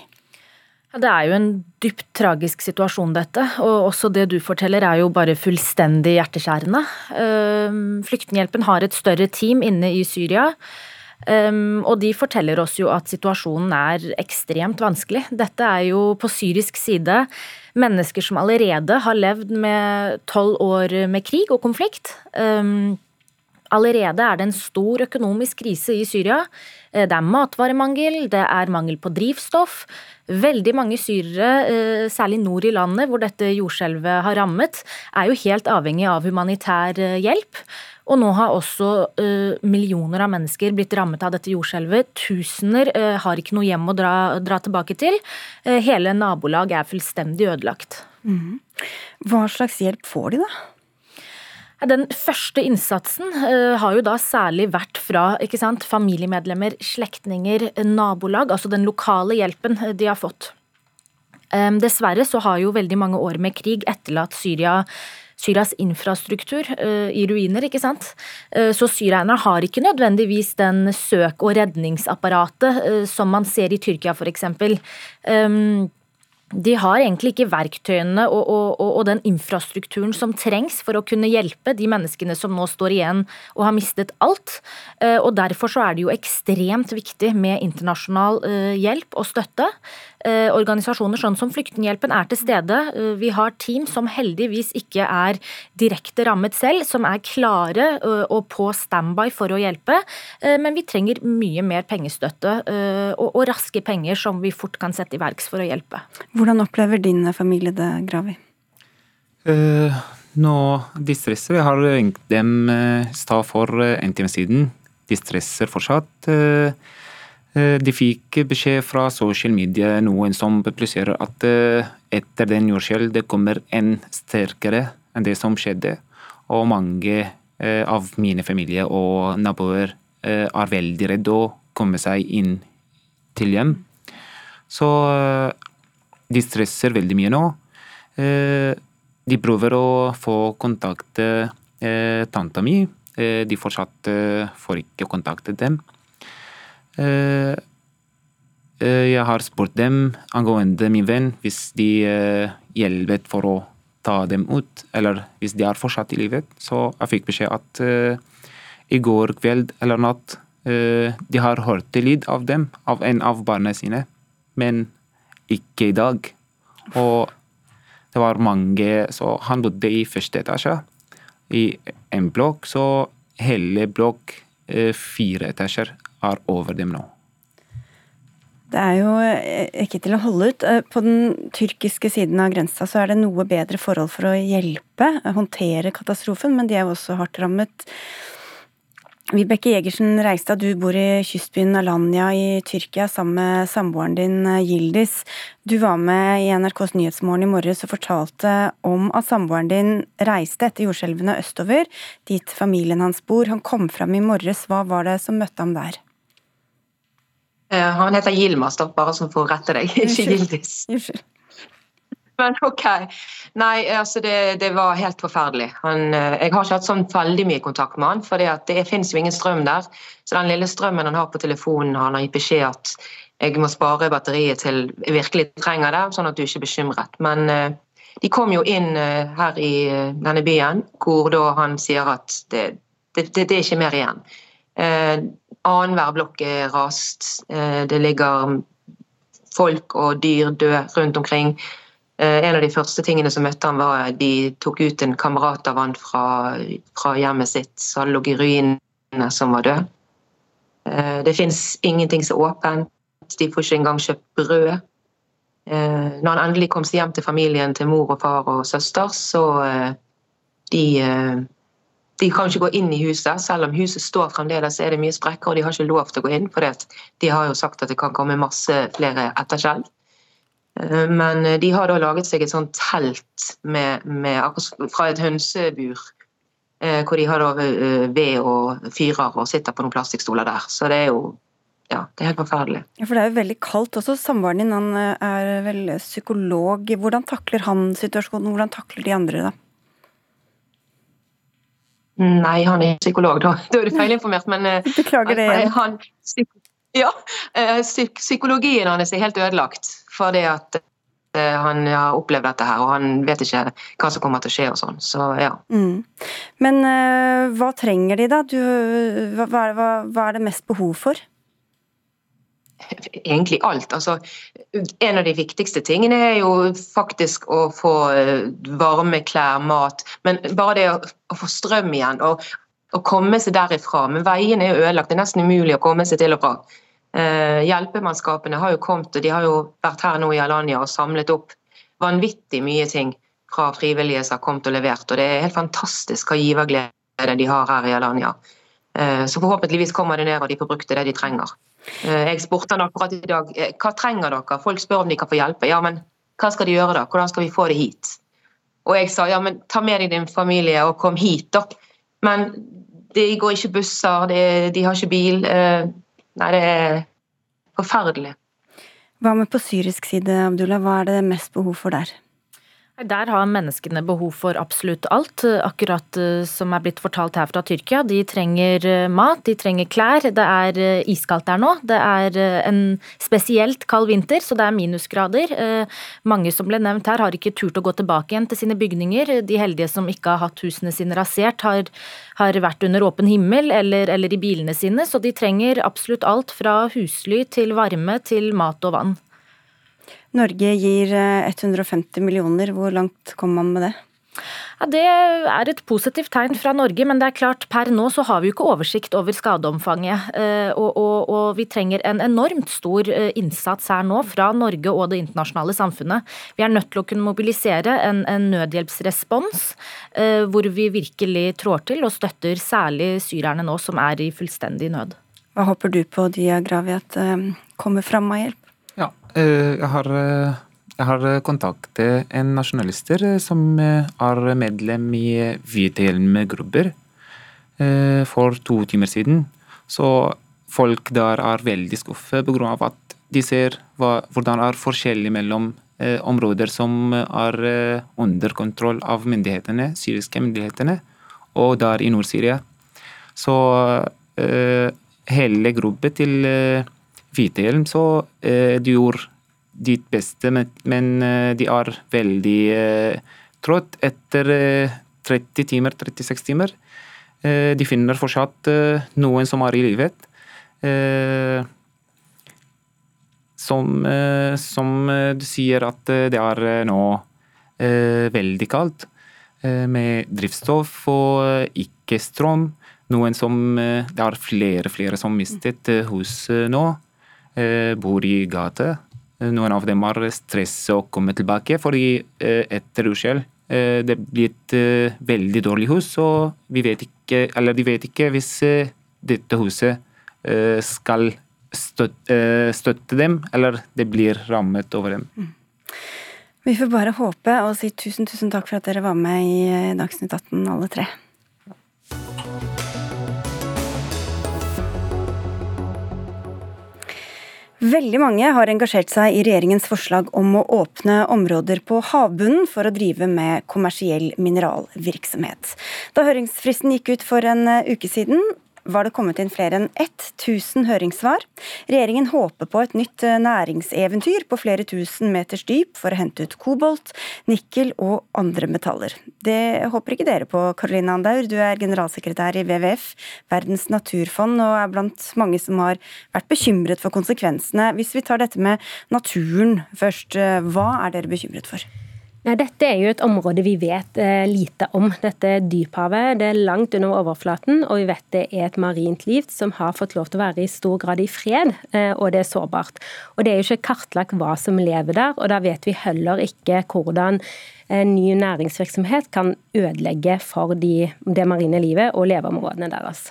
Det er jo en dypt tragisk situasjon, dette. Og også det du forteller er jo bare fullstendig hjerteskjærende. Flyktninghjelpen har et større team inne i Syria. Um, og de forteller oss jo at situasjonen er ekstremt vanskelig. Dette er jo på syrisk side mennesker som allerede har levd med tolv år med krig og konflikt. Um, allerede er det en stor økonomisk krise i Syria. Eh, det er matvaremangel, det er mangel på drivstoff. Veldig mange syrere, eh, særlig nord i landet hvor dette jordskjelvet har rammet, er jo helt avhengig av humanitær eh, hjelp. Og nå har også millioner av mennesker blitt rammet av dette jordskjelvet. Tusener har ikke noe hjem å dra, dra tilbake til. Hele nabolag er fullstendig ødelagt. Mm. Hva slags hjelp får de, da? Den første innsatsen uh, har jo da særlig vært fra sant, familiemedlemmer, slektninger, nabolag. Altså den lokale hjelpen eh, de har fått. Dessverre så har jo veldig mange år med krig etterlatt Syria Syrias infrastruktur uh, i ruiner, ikke sant. Uh, så syrierne har ikke nødvendigvis den søk- og redningsapparatet uh, som man ser i Tyrkia, f.eks. Um, de har egentlig ikke verktøyene og, og, og, den infrastrukturen som trengs for å kunne hjelpe de menneskene som nå står igjen og har mistet alt. Eh, og Derfor så er det jo ekstremt viktig med internasjonal eh, hjelp og støtte. Eh, organisasjoner sånn som Flyktninghjelpen er til stede. Vi har team som heldigvis ikke er direkte rammet selv, som er klare og på standby for å hjelpe. Men vi trenger mye mer pengestøtte og raske penger som vi fort kan sette i verks for å hjelpe. Hvordan opplever din familie det, Gravi? Uh, nå, de stresser. Jeg har ringt dem i stad for en time siden. De stresser fortsatt. Uh, de fikk beskjed fra social media, noen som publiserer at etter den jordskjelv det kommer en sterkere enn det som skjedde. Og mange av mine familie og naboer er veldig redde å komme seg inn til hjem. Så de stresser veldig mye nå. Eh, de prøver å få kontakt med eh, tanta mi. Eh, de fortsatt får ikke kontakte dem. Jeg har spurt dem angående min venn hvis de hjelper for å ta dem ut, eller hvis de er fortsatt i livet. Så jeg fikk beskjed at i går kveld eller natt de har hørt lyd av dem, av en av barna sine. Men ikke i dag. Og det var mange Så han bodde i første etasje i en blokk, så hele blokk, eh, fire etasjer, er over dem nå. Det er jo eh, ikke til å holde ut. Eh, på den tyrkiske siden av grensa så er det noe bedre forhold for å hjelpe, håndtere katastrofen, men de er jo også hardt rammet. Vibeke Jegersen Reistad, du bor i kystbyen Alanya i Tyrkia sammen med samboeren din eh, Gildis. Du var med i NRKs Nyhetsmorgen i morges og fortalte om at samboeren din reiste etter jordskjelvene østover, dit familien hans bor. Han kom fram i morges. Hva var det som møtte ham der? Eh, han heter Yilmaz, bare som får rette deg, ikke Gildis. Men OK. Nei, altså det, det var helt forferdelig. Han, eh, jeg har ikke hatt sånn veldig mye kontakt med han, for det, det finnes jo ingen strøm der. Så den lille strømmen han har på telefonen, han har gitt beskjed at jeg må spare batteriet til jeg virkelig trenger det, sånn at du ikke er bekymret. Men uh, de kom jo inn uh, her i uh, denne byen, hvor da han sier at det, det, det er ikke mer igjen. Annenhver blokk er rast. det ligger folk og dyr døde rundt omkring. En av de første tingene som møtte han var at de tok ut en kamerat av han fra, fra hjemmet sitt som lå i ruinene, som var død. Det fins ingenting som er åpent. De får ikke engang kjøpt brød. Når han endelig kom seg hjem til familien, til mor og far og søster, så de de kan ikke gå inn i huset, selv om huset står fremdeles. er det mye sprekker, og de har ikke lov til å gå inn. For de har jo sagt at det kan komme masse flere etterskjell. Eh, men de har da laget seg et sånt telt med, med, fra et hønsebur. Eh, hvor de har da eh, ved og fyrer og sitter på noen plastikkstoler der. Så det er jo ja, det er helt forferdelig. Ja, For det er jo veldig kaldt også. Samboeren din han er vel psykolog. Hvordan takler han situasjonen? Hvordan takler de andre da? Nei, han er psykolog, da. Da er du feilinformert. Men eh, Beklager det. Han, ja, eh, psykologien hans er helt ødelagt fordi at eh, han har opplevd dette her, og han vet ikke hva som kommer til å skje og sånn. Så ja. Mm. Men hva trenger de, da? Du, hva, hva, hva er det mest behov for? egentlig alt. Altså, en av de viktigste tingene er jo faktisk å få eh, varme klær, mat. Men bare det å, å få strøm igjen og å komme seg derifra. Men veiene er ødelagt, det er nesten umulig å komme seg til og fra. Eh, hjelpemannskapene har jo kommet, og de har jo vært her nå i Alanya og samlet opp vanvittig mye ting fra frivillige som har kommet og levert. Og det er helt fantastisk hva giverglede de har her i Alanya. Eh, så forhåpentligvis kommer det ned og de får brukt det de trenger. Eh, jeg spurte han akkurat i dag eh, hva trenger dere? Folk spør om de kan få hjelpe. Ja, men hva skal de gjøre da? Hvordan skal vi få det hit? Og jeg sa ja, men ta med deg din familie og kom hit, da. Men de går ikke busser, de, de har ikke bil. Nei, det er forferdelig. Hva med på syrisk side, Abdullah? Hva er det mest behov for der? Der har menneskene behov for absolutt alt, akkurat eh, som er blitt fortalt her fra Tyrkia. De trenger eh, mat, de trenger klær. Det er eh, iskaldt der nå. Det er en spesielt kald vinter, så det er minusgrader. Mange som ble nevnt her, har ikke turt å gå tilbake igjen til sine bygninger. De heldige som ikke har hatt husene sine rasert, har, har vært under åpen himmel eller, eller i bilene sine. Så de trenger absolutt alt fra husly til varme til mat og vann. Norge gir 150 eh, millioner. Hvor langt kommer man med det? Ja, Det er et positivt tegn fra Norge, men det er klart per nå så har vi jo ikke oversikt over skadeomfanget. Eh, og, og, og, vi trenger en enormt stor eh, innsats her nå fra Norge og det internasjonale samfunnet. Vi er nødt til å kunne mobilisere en, en nødhjelpsrespons hvor vi virkelig trår til og støtter særlig syrerne nå som er i fullstendig nød. Hva håper du på, Diagravi, at kommer fram av hjelp? Eh, jeg har, eh, jeg har kontaktet en nasjonalister eh, som er medlem i Hvithjelmgrupper for to timer siden. Så folk der er veldig skuffet pga. at de ser hva, hvordan er forskjellig mellom områder som er under kontroll av myndighetene, syriske myndighetene, og der i Nord-Syria. Så hele gruppen til Hvithjelm, så eh, du gjorde ditt beste, men, eh, de er veldig eh, trått etter 30 timer, 36 timer. De finner fortsatt noen som er i livet. Som, som du sier at det er nå veldig kaldt. Med drivstoff og ikke strøm. Noen som Det er flere flere som mistet hus nå. Eh, bor i gata. Eh, noen av dem har stress å komme tilbake, fordi eh, etter uskjell det blir et veldig dårlig hus, og vi vet ikke, eller de vet ikke hvis dette huset skal støtte dem, eller det blir rammet over dem. Mm. Vi får bare håpe og si tusen, tusen takk for at dere var med i Dagsnytt 18, alle tre. Veldig mange har engasjert seg i regjeringens forslag om å åpne områder på havbunnen for å drive med kommersiell mineralvirksomhet. Da høringsfristen gikk ut for en uke siden, var det kommet inn flere enn 1000 høringssvar. Regjeringen håper på et nytt eh, næringseventyr på flere tusen meters dyp for å hente ut kobolt, nikkel og andre metaller. Det håper ikke dere på, Karoline Andaur. Du er generalsekretær i WWF, Verdens naturfond, og er blant mange som har vært bekymret for konsekvensene. Hvis vi tar dette med naturen først, eh, hva er dere bekymret for? Nei, Dette er jo et område vi vet eh, lite om. Dette dyphavet, det er langt under overflaten, og vi vet det er et marint liv som har fått lov til å være i stor grad i fred, eh, og det er sårbart. Og Det er jo ikke kartlagt hva som lever der, og da vet vi heller ikke hvordan ny næringsvirksomhet kan ødelegge for de, det marine livet og leveområdene deres.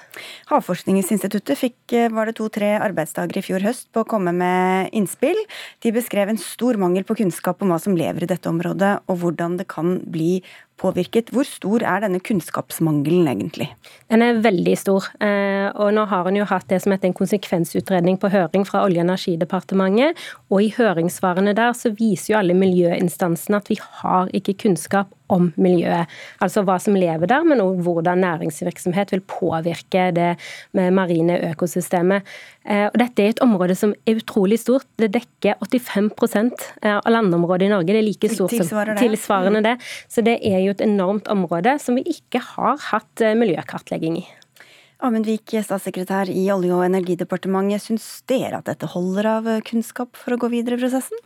Havforskningsinstituttet fikk var det to-tre arbeidsdager i fjor høst på å komme med innspill. De beskrev en stor mangel på kunnskap om hva som lever i dette området, og hvordan det kan bli påvirket. Hvor stor er denne kunnskapsmangelen egentlig? Den er veldig stor. Eh, og nå har en jo hatt det som heter en konsekvensutredning på høring fra Olje- og energidepartementet. Og i høringssvarene der så viser jo alle miljøinstansene at vi har ikke kunnskap om miljøet. Altså hva som lever der, men òg hvordan næringsvirksomhet vil påvirke det marine økosystemet. Eh, og dette er et område som er utrolig stort. Det dekker 85% av landområdet i Norge. Det er like stort som tilsvarende det. Så det er jo et enormt område som vi ikke har hatt eh, miljøkartlegging i. Amund Vik, statssekretær i Olje- og energidepartementet. Syns dere at dette holder av kunnskap for å gå videre i prosessen?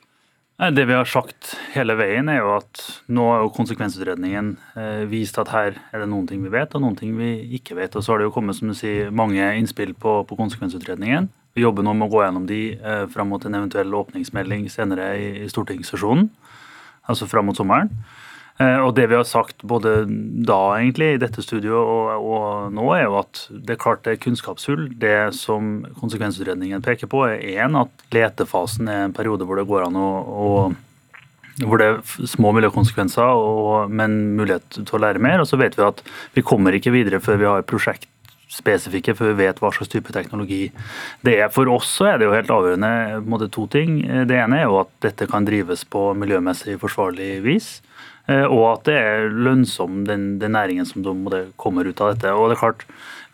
Det vi har sagt hele veien, er jo at nå har jo konsekvensutredningen eh, vist at her er det noen ting vi vet, og noen ting vi ikke vet. Og så har det jo kommet som du sier, mange innspill på, på konsekvensutredningen. Vi jobber nå med å gå gjennom de eh, fram mot en eventuell åpningsmelding senere i, i stortingssesjonen, altså fram mot sommeren. Eh, og det vi har sagt både da egentlig i dette studioet og, og, nå, er jo at det er klart det er kunnskapshull. Det som konsekvensutredningen peker på, er én at letefasen er en periode hvor det går an å, å hvor det er små miljøkonsekvenser, og, men mulighet til å lære mer. Og så vet vi at vi kommer ikke videre før vi har prosjekt spesifikke, før vi vet hva slags type teknologi det er. For oss så er det jo helt avgjørende måte, to ting. Det ene er jo at dette kan drives på miljømessig forsvarlig vis. Eh, og at det er lønnsom, den, den næringen som kommer ut av dette. Og det er klart,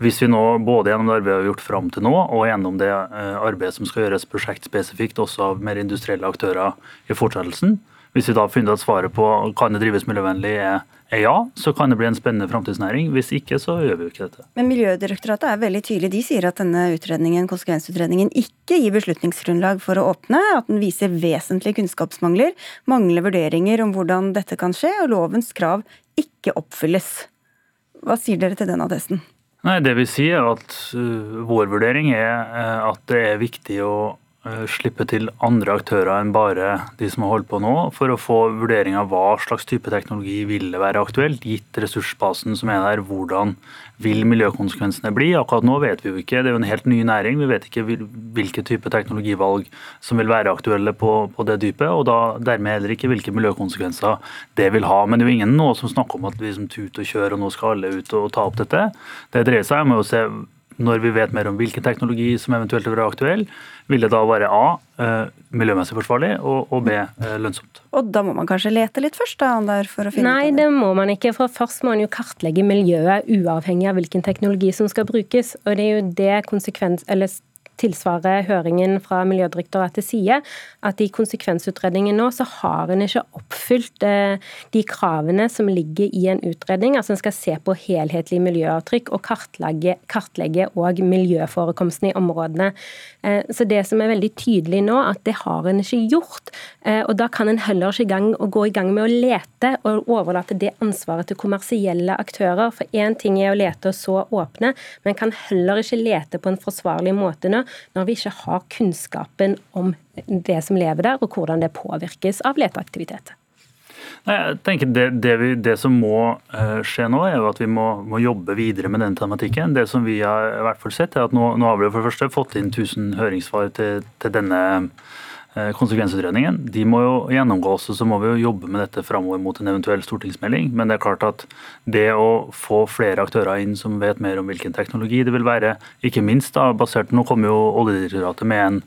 Hvis vi nå både gjennom det arbeidet vi har gjort fram til nå, og gjennom det eh, arbeidet som skal gjøres prosjektspesifikt også av mer industrielle aktører i fortsettelsen, hvis vi da finner at svaret på kan det drives miljøvennlig er ja, så kan det bli en spennende framtidsnæring. Hvis ikke, så gjør vi jo ikke dette. Men Miljødirektoratet er veldig tydelig. De sier at denne utredningen, konsekvensutredningen ikke gir beslutningsgrunnlag for å åpne, at den viser vesentlige kunnskapsmangler, mangler vurderinger om hvordan dette kan skje, og lovens krav ikke oppfylles. Hva sier dere til den attesten? Nei, Det vi sier er at uh, vår vurdering er uh, at det er viktig å slippe til andre aktører enn bare de som har holdt på nå, for å få vurdering av hva slags type teknologi ville være aktuelt, gitt ressursbasen som er der. Hvordan vil miljøkonsekvensene bli? Akkurat nå vet vi jo ikke, det er jo en helt ny næring. Vi vet ikke hvilke type teknologivalg som vil være aktuelle på, på det dypet, og da dermed heller ikke hvilke miljøkonsekvenser det vil ha. Men det er jo ingen nå som snakker om at vi som tut og kjør, og nå skal alle ut og ta opp dette. Det dreier seg om å se når vi vet mer om hvilken teknologi som eventuelt vil være aktuell, vil det da være A eh, miljømessig forsvarlig og, og B eh, lønnsomt. Og da må man kanskje lete litt først, da, Ander, for å finne Nei, ut av det? det må man ikke. For først må man jo kartlegge miljøet uavhengig av hvilken teknologi som skal brukes. Og det er jo det konsekvens... Eller tilsvarer høringen fra Miljødirektoratet sier, at i konsekvensutredningen nå så har en ikke oppfylt eh, de kravene som ligger i en utredning. Altså en skal se på helhetlig miljøavtrykk og kartlegge, kartlegge og miljøforekomsten i områdene. Eh, så det som er veldig tydelig nå, at det har en ikke gjort. Eh, og da kan en heller ikke gang, gå i gang med å lete og overlate det ansvaret til kommersielle aktører. For én ting er å lete og så åpne, men kan heller ikke lete på en forsvarlig måte nå når vi ikke har kunnskapen om det som lever der, og hvordan det påvirkes av leteaktivitet. Nei, jeg tenker det, det, vi, det, som må uh, skje nå, er jo at vi må, må, jobbe videre med den tematikken. Det som vi har i hvert fall sett, er at nå, nå har vi for det første fått inn 1000 høringssvar til, til denne Eh, konsekvensutredningen. De må jo gjennomgås, og så må vi jo jobbe med dette framover mot en eventuell stortingsmelding. Men det er klart at det å få flere aktører inn som vet mer om hvilken teknologi det vil være, ikke minst da, basert Nå kommer jo Oljedirektoratet med en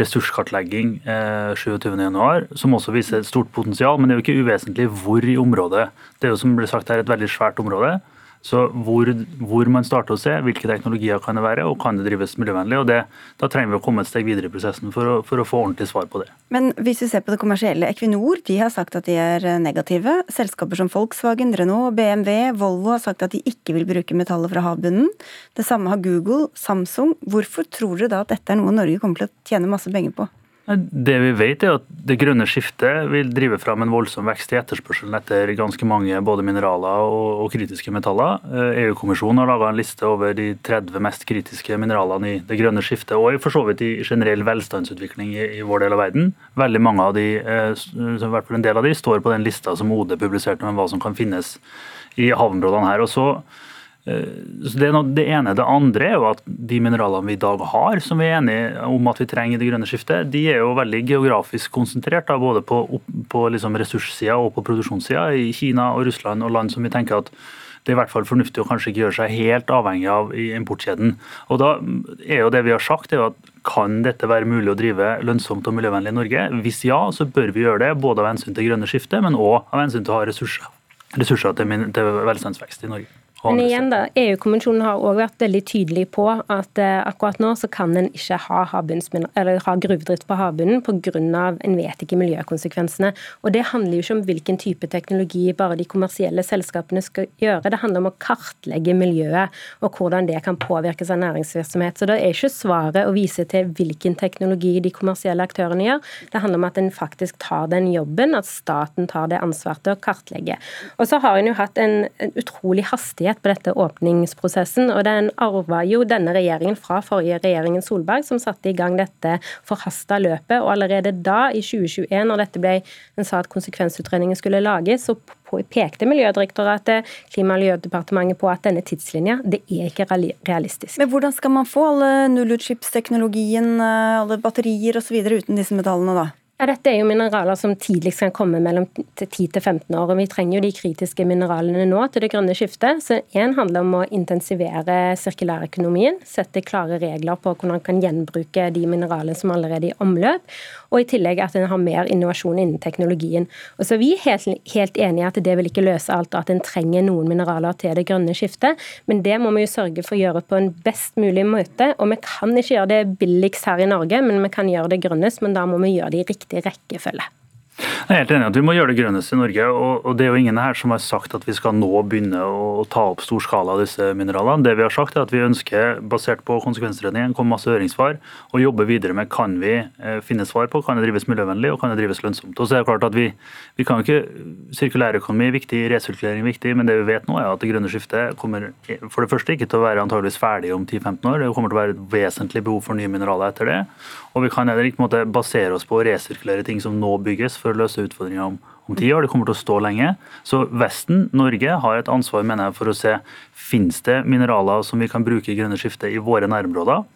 ressurskartlegging eh, 27.1, som også viser et stort potensial. Men det er jo ikke uvesentlig hvor i området. Det er jo som ble sagt her et veldig svært område. Så hvor, hvor, man starter å se hvilke teknologier kan det være, og kan det drives miljøvennlig. og det, Da trenger vi å komme et steg videre i prosessen for å, for å, få ordentlig svar på det. Men hvis vi ser på det kommersielle, Equinor de har sagt at de er negative. Selskaper som Volkswagen, Renault, BMW, Volvo har sagt at de ikke vil bruke metaller fra havbunnen. Det samme har Google, Samsung. Hvorfor tror dere da at dette er noe Norge kommer til å tjene masse penger på? Det vi vet er at Det grønne skiftet vil drive fram en voldsom vekst i etterspørselen etter ganske mange både mineraler og, og kritiske metaller. EU-kommisjonen har laga en liste over de 30 mest kritiske mineralene i det grønne skiftet, og for så vidt i generell velstandsutvikling i, i, vår del av verden. Veldig mange av de, i hvert fall en del av de, står på den lista som OD publiserte om hva som kan finnes i havområdene her. Og så Eh, så det, det, ene. Det andre er jo at de mineralene vi i dag har, som vi er enige om at vi trenger i det grønne skiftet, de er jo veldig geografisk konsentrert, da, både på, på liksom ressurssida og på produksjonssida. I Kina og Russland og land som vi tenker at det er i hvert fall fornuftig å kanskje ikke gjøre seg helt avhengig av i importkjeden. Og da er jo Det vi har sagt, er jo at kan dette være mulig å drive lønnsomt og miljøvennlig i Norge? Hvis ja, så bør vi gjøre det, både av hensyn til grønne skiftet, men òg av hensyn til å ha ressurser, ressurser til, til velstandsvekst i Norge. Men igjen da, EU-kommisjonen har også vært veldig tydelig på at eh, akkurat nå så kan en ikke ha, ha gruvedrift på havbunnen pga. en vet ikke miljøkonsekvensene. Og Det handler jo ikke om hvilken type teknologi bare de kommersielle selskapene skal gjøre. Det handler om å kartlegge miljøet og hvordan det kan påvirkes av næringsvirksomhet. Så det er ikke svaret å vise til hvilken teknologi de kommersielle aktørene gjør. Det handler om at en faktisk tar den jobben, at staten tar det ansvaret til å kartlegge. Og så har en jo hatt en, en utrolig hastighet på dette åpningsprosessen. og Den arva jo denne regjeringen fra forrige regjeringen Solberg, som satte i gang dette forhasta løpet. og Allerede da, i 2021, når dette ble, en sa at konsekvensutredningen skulle lages, så pekte Miljødirektoratet, Klima- og miljødepartementet på at denne tidslinja det er ikke realistisk. Men Hvordan skal man få alle nullutslippsteknologien, alle batterier osv. uten disse metallene, da? Ja, dette er jo mineraler som tidligst kan komme mellom 10 til 15 år. og Vi trenger jo de kritiske mineralene nå til det grønne skiftet. Så Én handler om å intensivere sirkulærøkonomien, sette klare regler på hvordan man kan gjenbruke de mineralene som allerede er i omløp. Og i tillegg at en har mer innovasjon innen teknologien. Og så er Vi helt, helt enige i at det vil ikke løse alt, at en trenger noen mineraler til det grønne skiftet. Men det må vi jo sørge for å gjøre på en best mulig måte. Og vi kan ikke gjøre det billigst her i Norge, men vi kan gjøre det grønnest. Men da må vi gjøre det i riktig rekkefølge. Jeg er helt enig at Vi må gjøre det grønneste i Norge. og Det er jo ingen her som har sagt at vi skal nå begynne å ta opp stor skala av disse mineralene. Det vi har sagt er at vi ønsker, basert på konsekvensutredningen, kom masse høringssvar, å jobbe videre med kan vi eh, finne svar på kan det drives miljøvennlig og kan det drives lønnsomt. Og så er det klart at vi, vi kan ikke, Sirkulærøkonomi er viktig, resirkulering er viktig, men det vi vet nå er at det grønne skiftet kommer for det første ikke til å være antageligvis ferdig om 10-15 år. Det kommer til å være et vesentlig behov for nye mineraler etter det. Og vi kan heller ikke basere oss på å resirkulere ting som nå bygges for å løse utfordringer om, om ti. Det kommer til å stå lenge. Så Vesten, Norge, har et ansvar mener jeg, for å se finnes det mineraler som vi kan bruke i grønne skiftet i våre nærområder.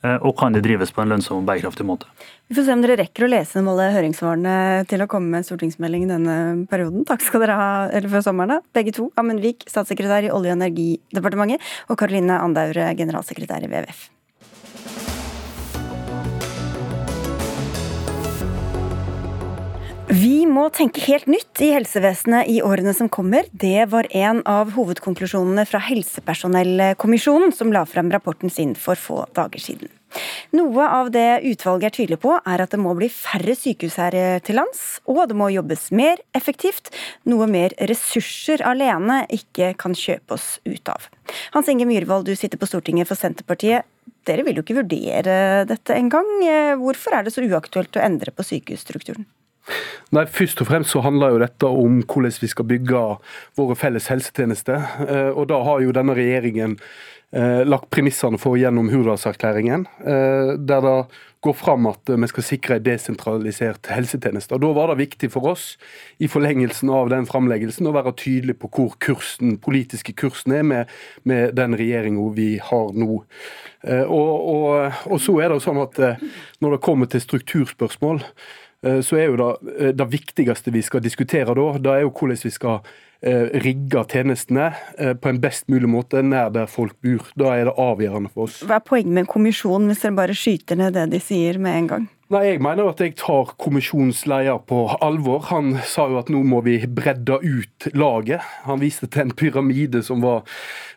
Eh, og kan de drives på en lønnsom og bærekraftig måte. Vi får se om dere rekker å lese alle høringssvarene til å komme med en stortingsmelding i denne perioden. Takk skal dere ha eller før sommeren, da. begge to. Amund Vik, statssekretær i Olje- og energidepartementet, og Karoline Andaure, generalsekretær i WWF. Vi må tenke helt nytt i helsevesenet i årene som kommer. Det var en av hovedkonklusjonene fra Helsepersonellkommisjonen, som la frem rapporten sin for få dager siden. Noe av det utvalget er tydelig på, er at det må bli færre sykehus her til lands, og det må jobbes mer effektivt, noe mer ressurser alene ikke kan kjøpe oss ut av. Hans Inge Myhrvold, du sitter på Stortinget for Senterpartiet. Dere vil jo ikke vurdere dette engang. Hvorfor er det så uaktuelt å endre på sykehusstrukturen? Nei, Først og fremst så handler jo dette om hvordan vi skal bygge våre felles helsetjenester. Eh, og Da har jo denne regjeringen eh, lagt premissene for gjennom Hurdalserklæringen, eh, der det går fram at vi skal sikre en desentralisert helsetjeneste. Og Da var det viktig for oss i forlengelsen av den framleggelsen å være tydelig på hvor kursen, politiske kursen er med, med den regjeringa vi har nå. Og, og, og, så er det jo sånn at Når det kommer til strukturspørsmål, så er jo det, eh, det viktigste vi skal diskutere da, det er jo hvordan vi skal eh, rigge tjenestene på en best mulig måte nær der folk bor. Da er det avgjørende for oss. Hva er poenget med en kommisjon hvis dere bare skyter ned det de sier med en gang? Nei, Jeg mener at jeg tar kommisjonsleder på alvor. Han sa jo at nå må vi bredde ut laget. Han viste til en pyramide som var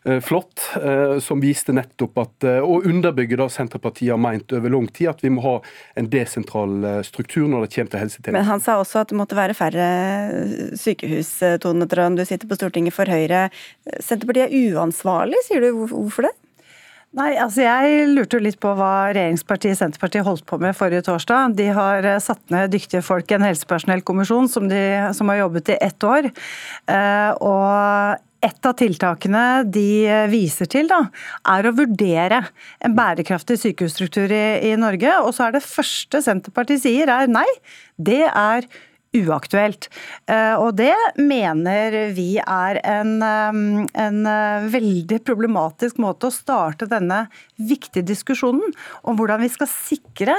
eh, flott, eh, som viste nettopp at eh, Og underbygger det Senterpartiet har meint over lang tid, at vi må ha en desentral eh, struktur når det kommer til helsetjenesten. Men han sa også at det måtte være færre sykehus, Tone Trond. Du sitter på Stortinget for Høyre. Senterpartiet er uansvarlig, sier du. Hvorfor det? Nei, altså Jeg lurte jo litt på hva regjeringspartiet Senterpartiet holdt på med forrige torsdag. De har eh, satt ned dyktige folk i en helsepersonellkommisjon som, de, som har jobbet i ett år. Eh, og et av tiltakene de viser til, da, er å vurdere en bærekraftig sykehusstruktur i, i Norge. Og så er det første Senterpartiet sier er nei, det er uaktuelt. Eh, og det mener vi er en, eh, en, eh, veldig problematisk måte å starte denne viktige diskusjonen om hvordan vi skal sikre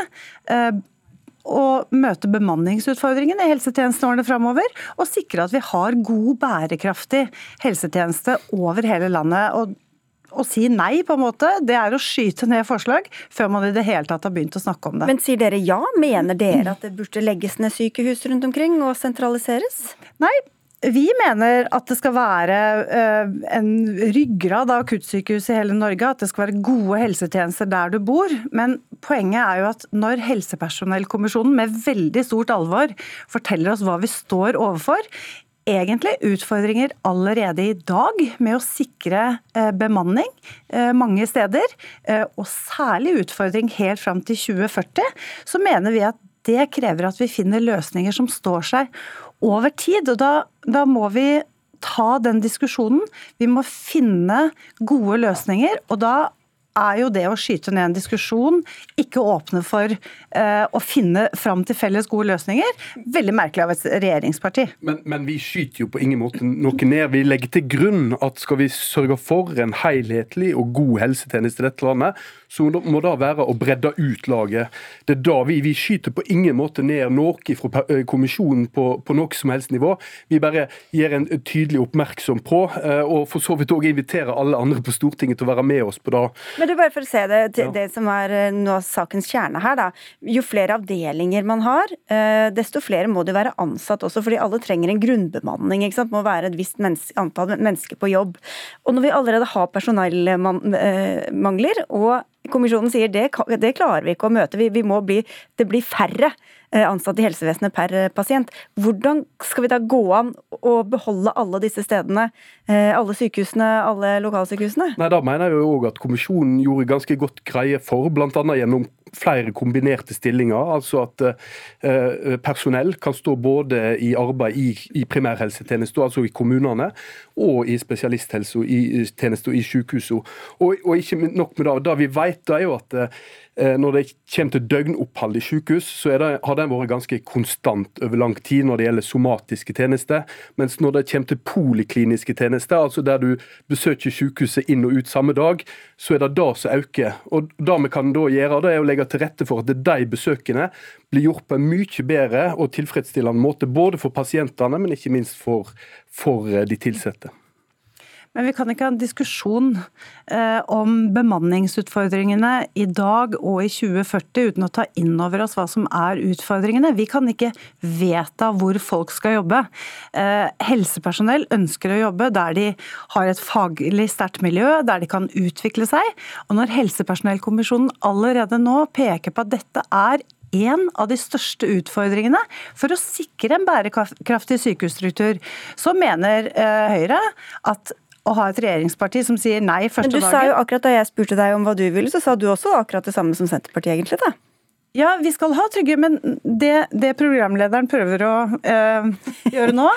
å møte bemanningsutfordringene i helsetjenesten årene framover, og sikre at vi har god, bærekraftig helsetjeneste over hele landet. Og å si nei, på en måte, det er å skyte ned forslag før man i det hele tatt har begynt å snakke om det. Men sier dere ja? Mener dere at det burde legges ned sykehus rundt omkring og sentraliseres? Nei, vi mener at det skal være uh, en ryggrad av akuttsykehus i hele Norge. At det skal være gode helsetjenester der du bor. Men poenget er jo at når Helsepersonellkommisjonen med veldig stort alvor forteller oss hva vi står overfor, egentlig utfordringer allerede i dag med å sikre eh, bemanning eh, mange steder, eh, og særlig utfordring helt fram til 2040, så mener vi at det krever at vi finner løsninger som står seg over tid. og Da, da må vi ta den diskusjonen. Vi må finne gode løsninger. og da er jo det å skyte ned en diskusjon, ikke åpne for uh, å finne fram til felles gode løsninger. Veldig merkelig av et regjeringsparti. Men, men, vi skyter jo på ingen måte noe ned. Vi legger til grunn at skal vi sørge for en helhetlig og god helsetjeneste i dette landet, så må det være å bredde ut laget. Det er da vi, vi skyter på ingen måte ned noe fra kommisjonen på, på noe som helst nivå. Vi bare gir en tydelig oppmerksom på, og for så vidt òg inviterer alle andre på Stortinget til å være med oss på det. Men du, bare for å se det, til det som er eh, noe av sakens kjerne her, da. Jo flere avdelinger man har, eh, desto flere må det være ansatt også, fordi alle trenger en grunnbemanning. ikke sant? Må være et visst menneske, antall mennesker på jobb. Og når vi allerede har personellmangler, og kommisjonen sier det, det klarer vi ikke å møte, vi, vi må bli, det blir færre Eh, ansatte i helsevesenet per eh, pasient. Hvordan skal vi da gå an å beholde alle disse stedene, eh, alle sykehusene, alle lokalsykehusene? Nei, Da mener jeg jo òg at kommisjonen gjorde ganske godt greie for, bl.a. gjennom flere kombinerte stillinger. Altså at eh, personell kan stå både i arbeid i, i primærhelsetjenesten, altså i kommunene, og i spesialisthelsetjenesten i sykehusene. Og, og, ikke nok med det. Det vi vet, er jo at Eh, når det kommer til døgnopphold i sykehus, så det, har den vært ganske konstant over lang tid når det gjelder somatiske tjenester. Mens når det kommer til polikliniske tjenester, altså der du besøker sykehuset inn og ut samme dag, så er det det som øker. Og Det vi kan da gjøre, det er å legge til rette for at de besøkene blir gjort på en mye bedre og tilfredsstillende måte, både for pasientene, men ikke minst for, for eh, de ansatte. Men vi kan ikke ha en diskusjon eh, om bemanningsutfordringene i dag og i 2040 uten å ta inn over oss hva som er utfordringene. Vi kan ikke vedta hvor folk skal jobbe. Eh, helsepersonell ønsker å jobbe der de har et faglig sterkt miljø, der de kan utvikle seg. Og når Helsepersonellkommisjonen allerede nå peker på at dette er en av de største utfordringene for å sikre en bærekraftig sykehusstruktur, så mener eh, Høyre at å ha et regjeringsparti som sier nei første dagen. Men du dagen. sa jo akkurat Da jeg spurte deg om hva du ville, så sa du også akkurat det samme som Senterpartiet, egentlig. da. Ja, vi skal ha trygge, men det, det programlederen prøver å øh, gjøre nå,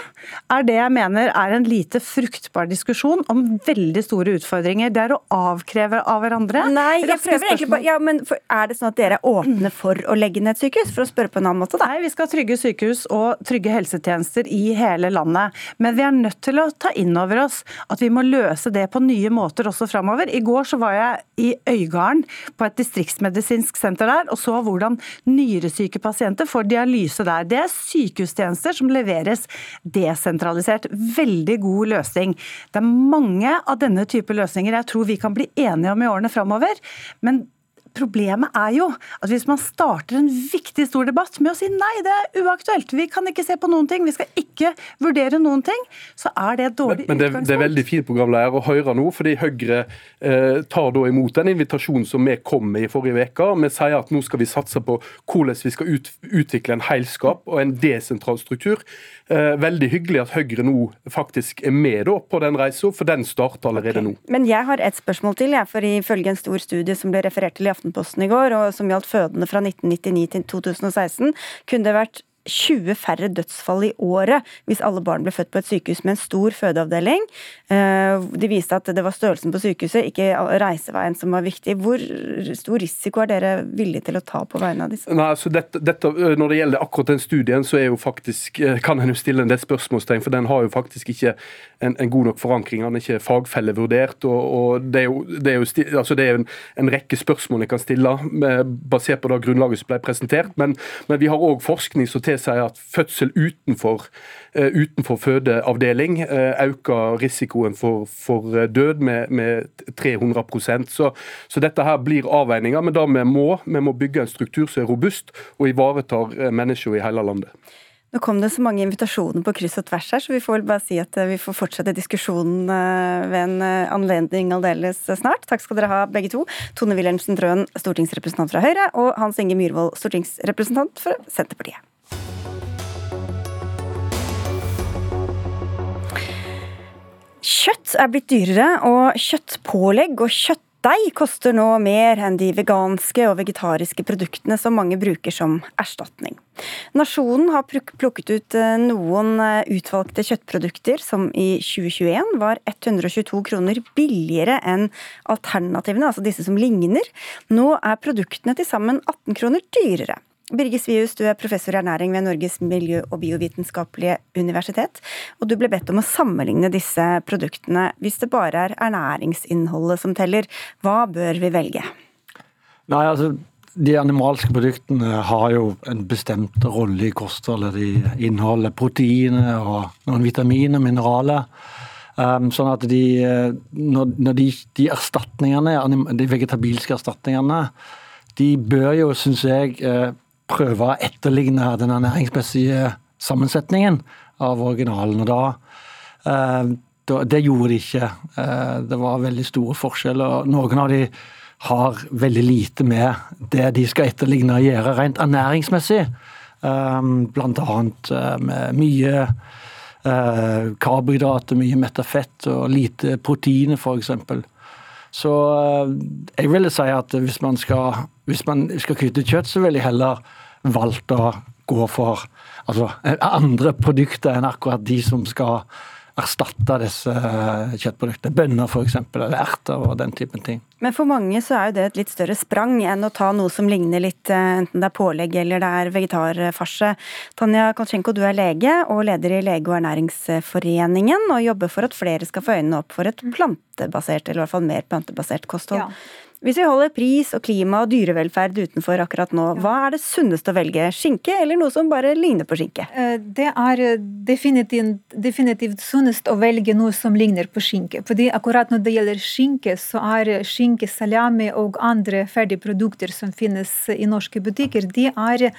er det jeg mener er en lite fruktbar diskusjon om veldig store utfordringer. Det er å avkreve av hverandre. Nei, jeg prøver egentlig bare, ja, men Er det sånn at dere er åpne for å legge ned et sykehus? For å spørre på en annen måte, da. Nei, vi skal ha trygge sykehus og trygge helsetjenester i hele landet. Men vi er nødt til å ta inn over oss at vi må løse det på nye måter også framover. I går så var jeg i Øygarden på et distriktsmedisinsk senter der og så hvordan hvordan nyresyke pasienter får dialyse der. Det er sykehustjenester som leveres desentralisert. Veldig god løsning. Det er mange av denne type løsninger jeg tror vi kan bli enige om i årene framover. Men Problemet er jo at hvis man starter en viktig stor debatt med å si nei, det er uaktuelt, vi kan ikke se på noen ting, vi skal ikke vurdere noen ting, så er det et dårlig men, men det, utgangspunkt. det er veldig fint programleder å høre nå, fordi Høyre eh, tar da imot den invitasjonen som vi kom med i forrige uke. Vi sier at nå skal vi satse på hvordan vi skal ut, utvikle en heilskap og en desentral struktur. Eh, veldig hyggelig at Høyre nå faktisk er med på den reisa, for den starter allerede nå. Men jeg har et spørsmål til, jeg, for ifølge en stor studie som ble referert til i Aftenposten i går, og som gjaldt fødende fra 1999 til 2016, kunne det vært 20 færre dødsfall i året hvis alle barn ble født på et sykehus med en stor fødeavdeling. Eh, de viste at det var størrelsen på sykehuset, ikke reiseveien som var viktig. Hvor stor risiko er dere villige til å ta på vegne av disse? Nei, altså dette, dette, når det gjelder akkurat den studien, så er jo faktisk, kan en jo stille en del spørsmålstegn, for den har jo faktisk ikke en, en god nok forankring. Den er ikke fagfellevurdert. og, og Det er jo, det er jo altså det er en, en, rekke spørsmål en kan stille basert på det grunnlaget som ble presentert. Men, men vi har òg forskning som tilsier at fødsel utenfor, uh, utenfor fødeavdeling uh, øker risikoen for, for død med, med 300% så, så dette her blir avveininger. Men da vi må, vi må bygge en struktur som er robust og ivaretar mennesker i hele landet. Nå kom det så mange invitasjoner på kryss og tvers her, så vi får vel bare si at vi får fortsette diskusjonen ved en anledning aldeles snart. Takk skal dere ha, begge to. Tone Wilhelmsen Trøen, stortingsrepresentant fra Høyre, og Hans Inge Myhrvold, stortingsrepresentant for Senterpartiet. Kjøtt er blitt dyrere, og kjøttpålegg og kjøttdeig koster nå mer enn de veganske og vegetariske produktene som mange bruker som erstatning. Nasjonen har plukket ut noen utvalgte kjøttprodukter som i 2021 var 122 kroner billigere enn alternativene, altså disse som ligner. Nå er produktene til sammen 18 kroner dyrere. Birgit Svius, du er professor i ernæring ved Norges miljø- og biovitenskapelige universitet. Og du ble bedt om å sammenligne disse produktene. Hvis det bare er ernæringsinnholdet som teller, hva bør vi velge? Nei, altså de animalske produktene har jo en bestemt rolle i kostholdet. De inneholder proteiner og noen vitaminer og mineraler. Um, sånn at de, når, når de, de, erstatningene, de vegetabilske erstatningene, de bør jo, syns jeg, prøve å etterligne den ernæringsmessige sammensetningen av originalen. og da, da Det gjorde de ikke. Det var veldig store forskjeller. Noen av de har veldig lite med det de skal etterligne å gjøre rent ernæringsmessig. Blant annet med mye karbohydrater, mye metafett og lite proteiner, f.eks. Så jeg ville si at hvis man skal, hvis man skal kutte kjøtt, så ville jeg heller valgt å gå for altså, andre produkter enn akkurat de som skal erstatte disse kjøttproduktene. Bønner f.eks., eller erter og den typen ting. Men for mange så er jo det et litt større sprang enn å ta noe som ligner litt, enten det er pålegg eller det er vegetarfarse. Tanja Kaltsjenko, du er lege og leder i Lege- og ernæringsforeningen, og jobber for at flere skal få øynene opp for et plantebasert, eller i hvert fall mer plantebasert kosthold. Ja. Hvis vi holder pris og klima og dyrevelferd utenfor akkurat nå, hva er det sunneste å velge? Skinke eller noe som bare ligner på skinke? Det er definitivt, definitivt sunnest å velge noe som ligner på skinke. Fordi akkurat når det gjelder skinke, så er skinke, salami og andre ferdigprodukter som finnes i norske butikker, de er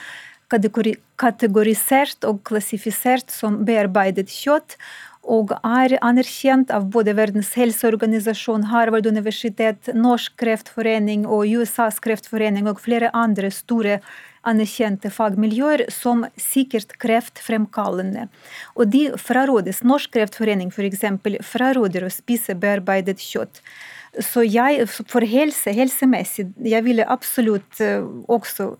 kategorisert og klassifisert som bearbeidet kjøtt og er anerkjent av både Verdens helseorganisasjon, Harvard-universitet, Norsk kreftforening og USAs kreftforening og flere andre store anerkjente fagmiljøer som sikkert kreftfremkallende. Og de frarådes, Norsk kreftforening f.eks. fraråder å spise bearbeidet kjøtt. Så jeg, for helse, helsemessig, jeg ville absolutt også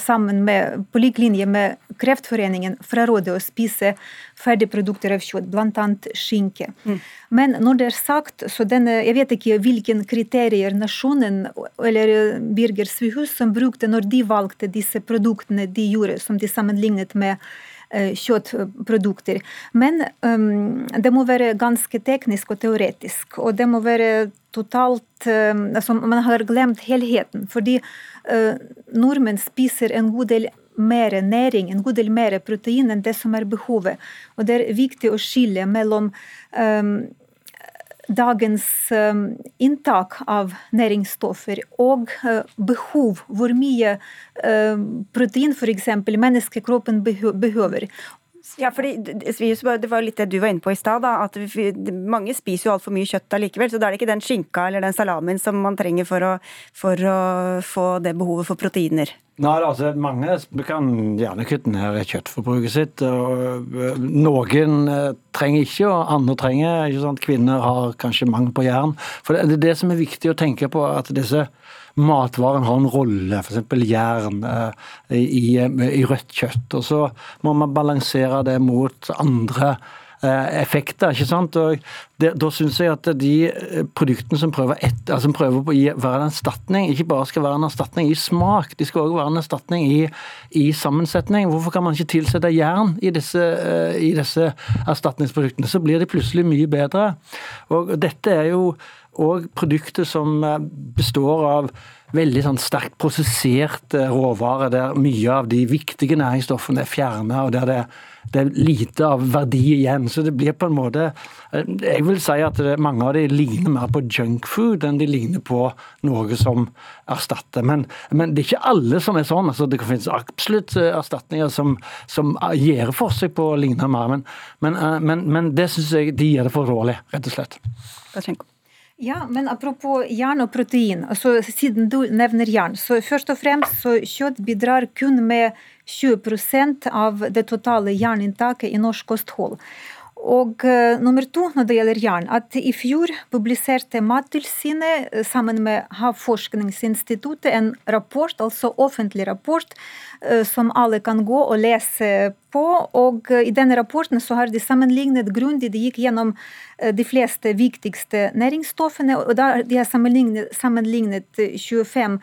sammen med, på lik linje med Kreftforeningen fraråde å spise ferdigprodukter av kjøtt, bl.a. skinke. Mm. Men når det er sagt, så denne, jeg vet ikke hvilke kriterier nasjonen eller Birger Svihus som brukte når de valgte disse produktene de gjorde, som de sammenlignet med kjøttprodukter. Men um, det må være ganske teknisk og teoretisk. Og det må være totalt um, altså Man har glemt helheten. Fordi uh, nordmenn spiser en god del mer næring, en god del mer protein enn det som er behovet. Og det er viktig å skille mellom um, dagens inntak av næringsstoffer og behov, hvor mye protein f.eks. menneskekroppen behøver. Ja, fordi Det var litt det du var inne på i stad. at Mange spiser jo altfor mye kjøtt allikevel. Så da er det ikke den skinka eller den salamien som man trenger for å, for å få det behovet for proteiner. Nei, altså Mange kan gjerne kutte ned kjøttforbruket sitt. og Noen trenger ikke, og andre trenger. ikke sant? Kvinner har kanskje mangel på jern. For Det er det som er viktig å tenke på, at disse matvarene har en rolle, f.eks. jern øh, i, i rødt kjøtt. Og så må man balansere det mot andre Eh, effekter. ikke sant? Og det, Da syns jeg at de eh, produktene som prøver, et, altså prøver på å være en erstatning, ikke bare skal være en erstatning i smak, de skal også være en erstatning i, i sammensetning. Hvorfor kan man ikke tilsette jern i disse, eh, i disse erstatningsproduktene? Så blir de plutselig mye bedre. Og Dette er jo òg produkter som består av veldig sånn sterkt prosesserte råvarer, der mye av de viktige næringsstoffene er fjerna, og der det det er lite av verdi igjen. Så det blir på en måte eh, Jeg vil si at det, mange av de ligner mer på junkfood enn de ligner på noe som erstatter. Men, men, det er ikke alle som er sånn. Altså, det finnes absolutt eh, erstatninger som, som gjør forsøk på å ligne mer, men, men, eh, men, det syns jeg de gjør det for dårlig, rett og slett. Ja, men apropos jern og protein. altså Siden du nevner jern, så først og fremst så kjøtt bidrar kun med 20 av det totale jerninntaket i norsk kosthold. Og uh, nummer to når det gjelder jern, at i fjor publiserte Mattilsynet eh, sammen med Havforskningsinstituttet en rapport, altså offentlig rapport, uh, som alle kan gå og lese på. Og i denne rapporten så har de sammenlignet grundig, de gikk gjennom de fleste viktigste næringsstoffene, og da de har sammenlignet, sammenlignet 25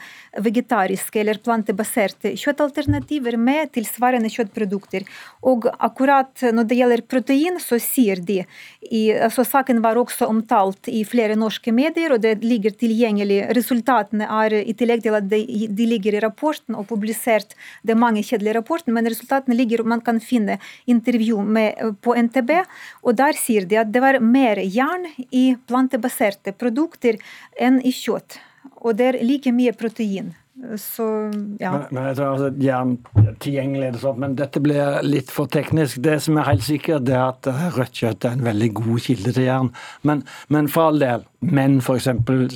vegetariske eller plantebaserte kjøttalternativer med tilsvarende kjøttprodukter. Og akkurat når det gjelder protein, så sier de. I, altså, saken var også omtalt i flere norske medier, og det ligger tilgjengelig. Resultatene er, i tillegg til at de, de ligger i rapporten og publisert, det er mange kjedelige rapporter, men resultatene ligger, man kan finne intervju med, på NTB, og der sier de at det var mer jern i plantebaserte produkter enn i kjøtt. Og det er like mye protein. Så, ja. Men, men jeg tror altså, jern tilgjengelig, sånt, men dette blir litt for teknisk. Det som er helt sikkert, er at eh, rødt kjøtt er en veldig god kilde til jern. Men, men for all del, menn f.eks.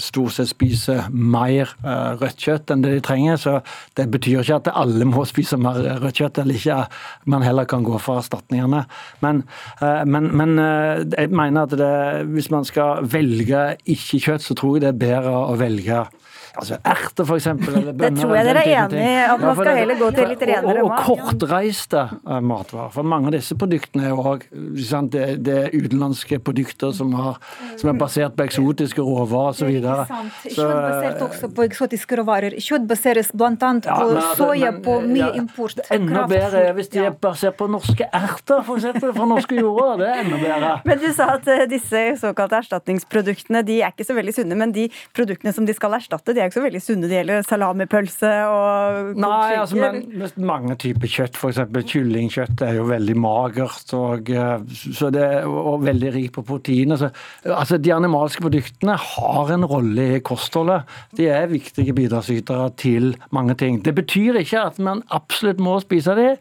stort sett spiser mer uh, rødt kjøtt enn det de trenger. Så det betyr ikke at alle må spise mer rødt kjøtt, eller ikke man heller kan gå for erstatningene. Men, uh, men uh, jeg mener at det, hvis man skal velge ikke kjøtt, så tror jeg det er bedre å velge altså erter f.eks. Det tror jeg dere er enig i, at man skal heller gå til litt renere mat. Og, og kortreiste uh, matvarer. For mange av disse produktene er jo òg det, det er utenlandske produkter som, har, som, er basert på eksotiske råvarer osv. Kjøtt basert også på eksotiske råvarer. Kjøtt baseres bl.a. På ja, soya, på mye ja, import. Enda bedre er hvis de er basert på norske erter, f.eks. fra norske jorder. Det er enda bedre. Men du sa at uh, disse såkalte erstatningsproduktene de er ikke så veldig sunne, men de produktene som de skal erstatte, de er ikke så veldig sunne. Det gjelder salamipølse og Nei, altså, men mange typer kjøtt, f.eks. kyllingkjøtt, er jo veldig magert og, eh, så det, og veldig rikt på proteiner. Så, altså, de animalske produktene har en rolle i kostholdet. De er viktige bidragsytere til mange ting. Det betyr ikke at man absolutt må spise de,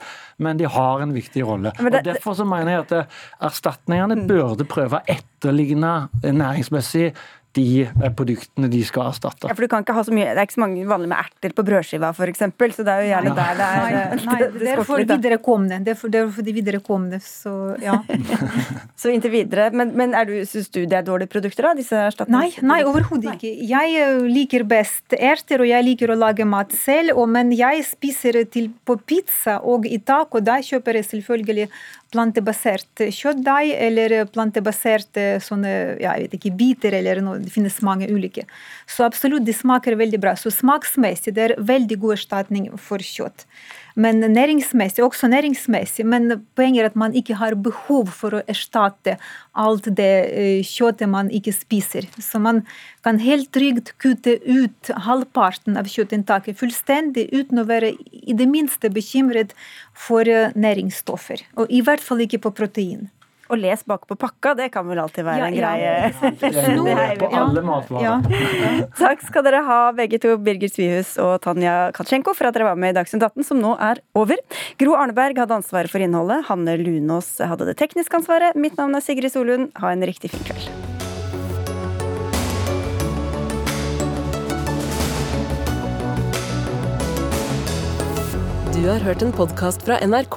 men de har en viktig rolle. Det, og Derfor så mener jeg at erstatningene burde prøve å etterligne næringsmessig de produktene de skal erstatte. Ja, for du kan ikke ha så mye, Det er ikke så mange vanlige med erter på brødskiva f.eks., så det er jo gjerne ja. der det er Nei, nei det, det, er for viderekomne. Det er for, det er for de viderekomne, så ja. så inntil videre. Men, men er du, syns du det er dårlige produkter, da? disse Nei, nei overhodet ikke. Jeg eh, liker best erter, og jeg liker å lage mat selv, og, men jeg spiser til på pizza og i taco. Da kjøper jeg selvfølgelig plantebasert kjøttdeig eller plantebasert sånne, jeg vet ikke, biter eller noe. Det finnes mange ulike. Så absolutt, de smaker veldig bra. Så smaksmessig det er veldig god erstatning for kjøtt. Men næringsmessig, også næringsmessig, men poenget er at man ikke har behov for å erstatte alt det eh, kjøttet man ikke spiser. Så man kan helt trygt kutte ut halvparten av kjøttinntaket fullstendig uten å være i det minste bekymret for eh, næringsstoffer. Og i hvert fall ikke på protein. Og les bakpå pakka, det kan vel alltid være Ja, en ja. greie. Ja. på alle matvarer. Ja. Takk skal dere ha, begge to, Birgit Svihus og Tanja Katsjenko, for at dere var med i Dagsnytt 18, som nå er over. Gro Arneberg hadde ansvaret for innholdet. Hanne Lunås hadde det tekniske ansvaret. Mitt navn er Sigrid Solund. Ha en riktig fin kveld. Du har hørt en podkast fra NRK.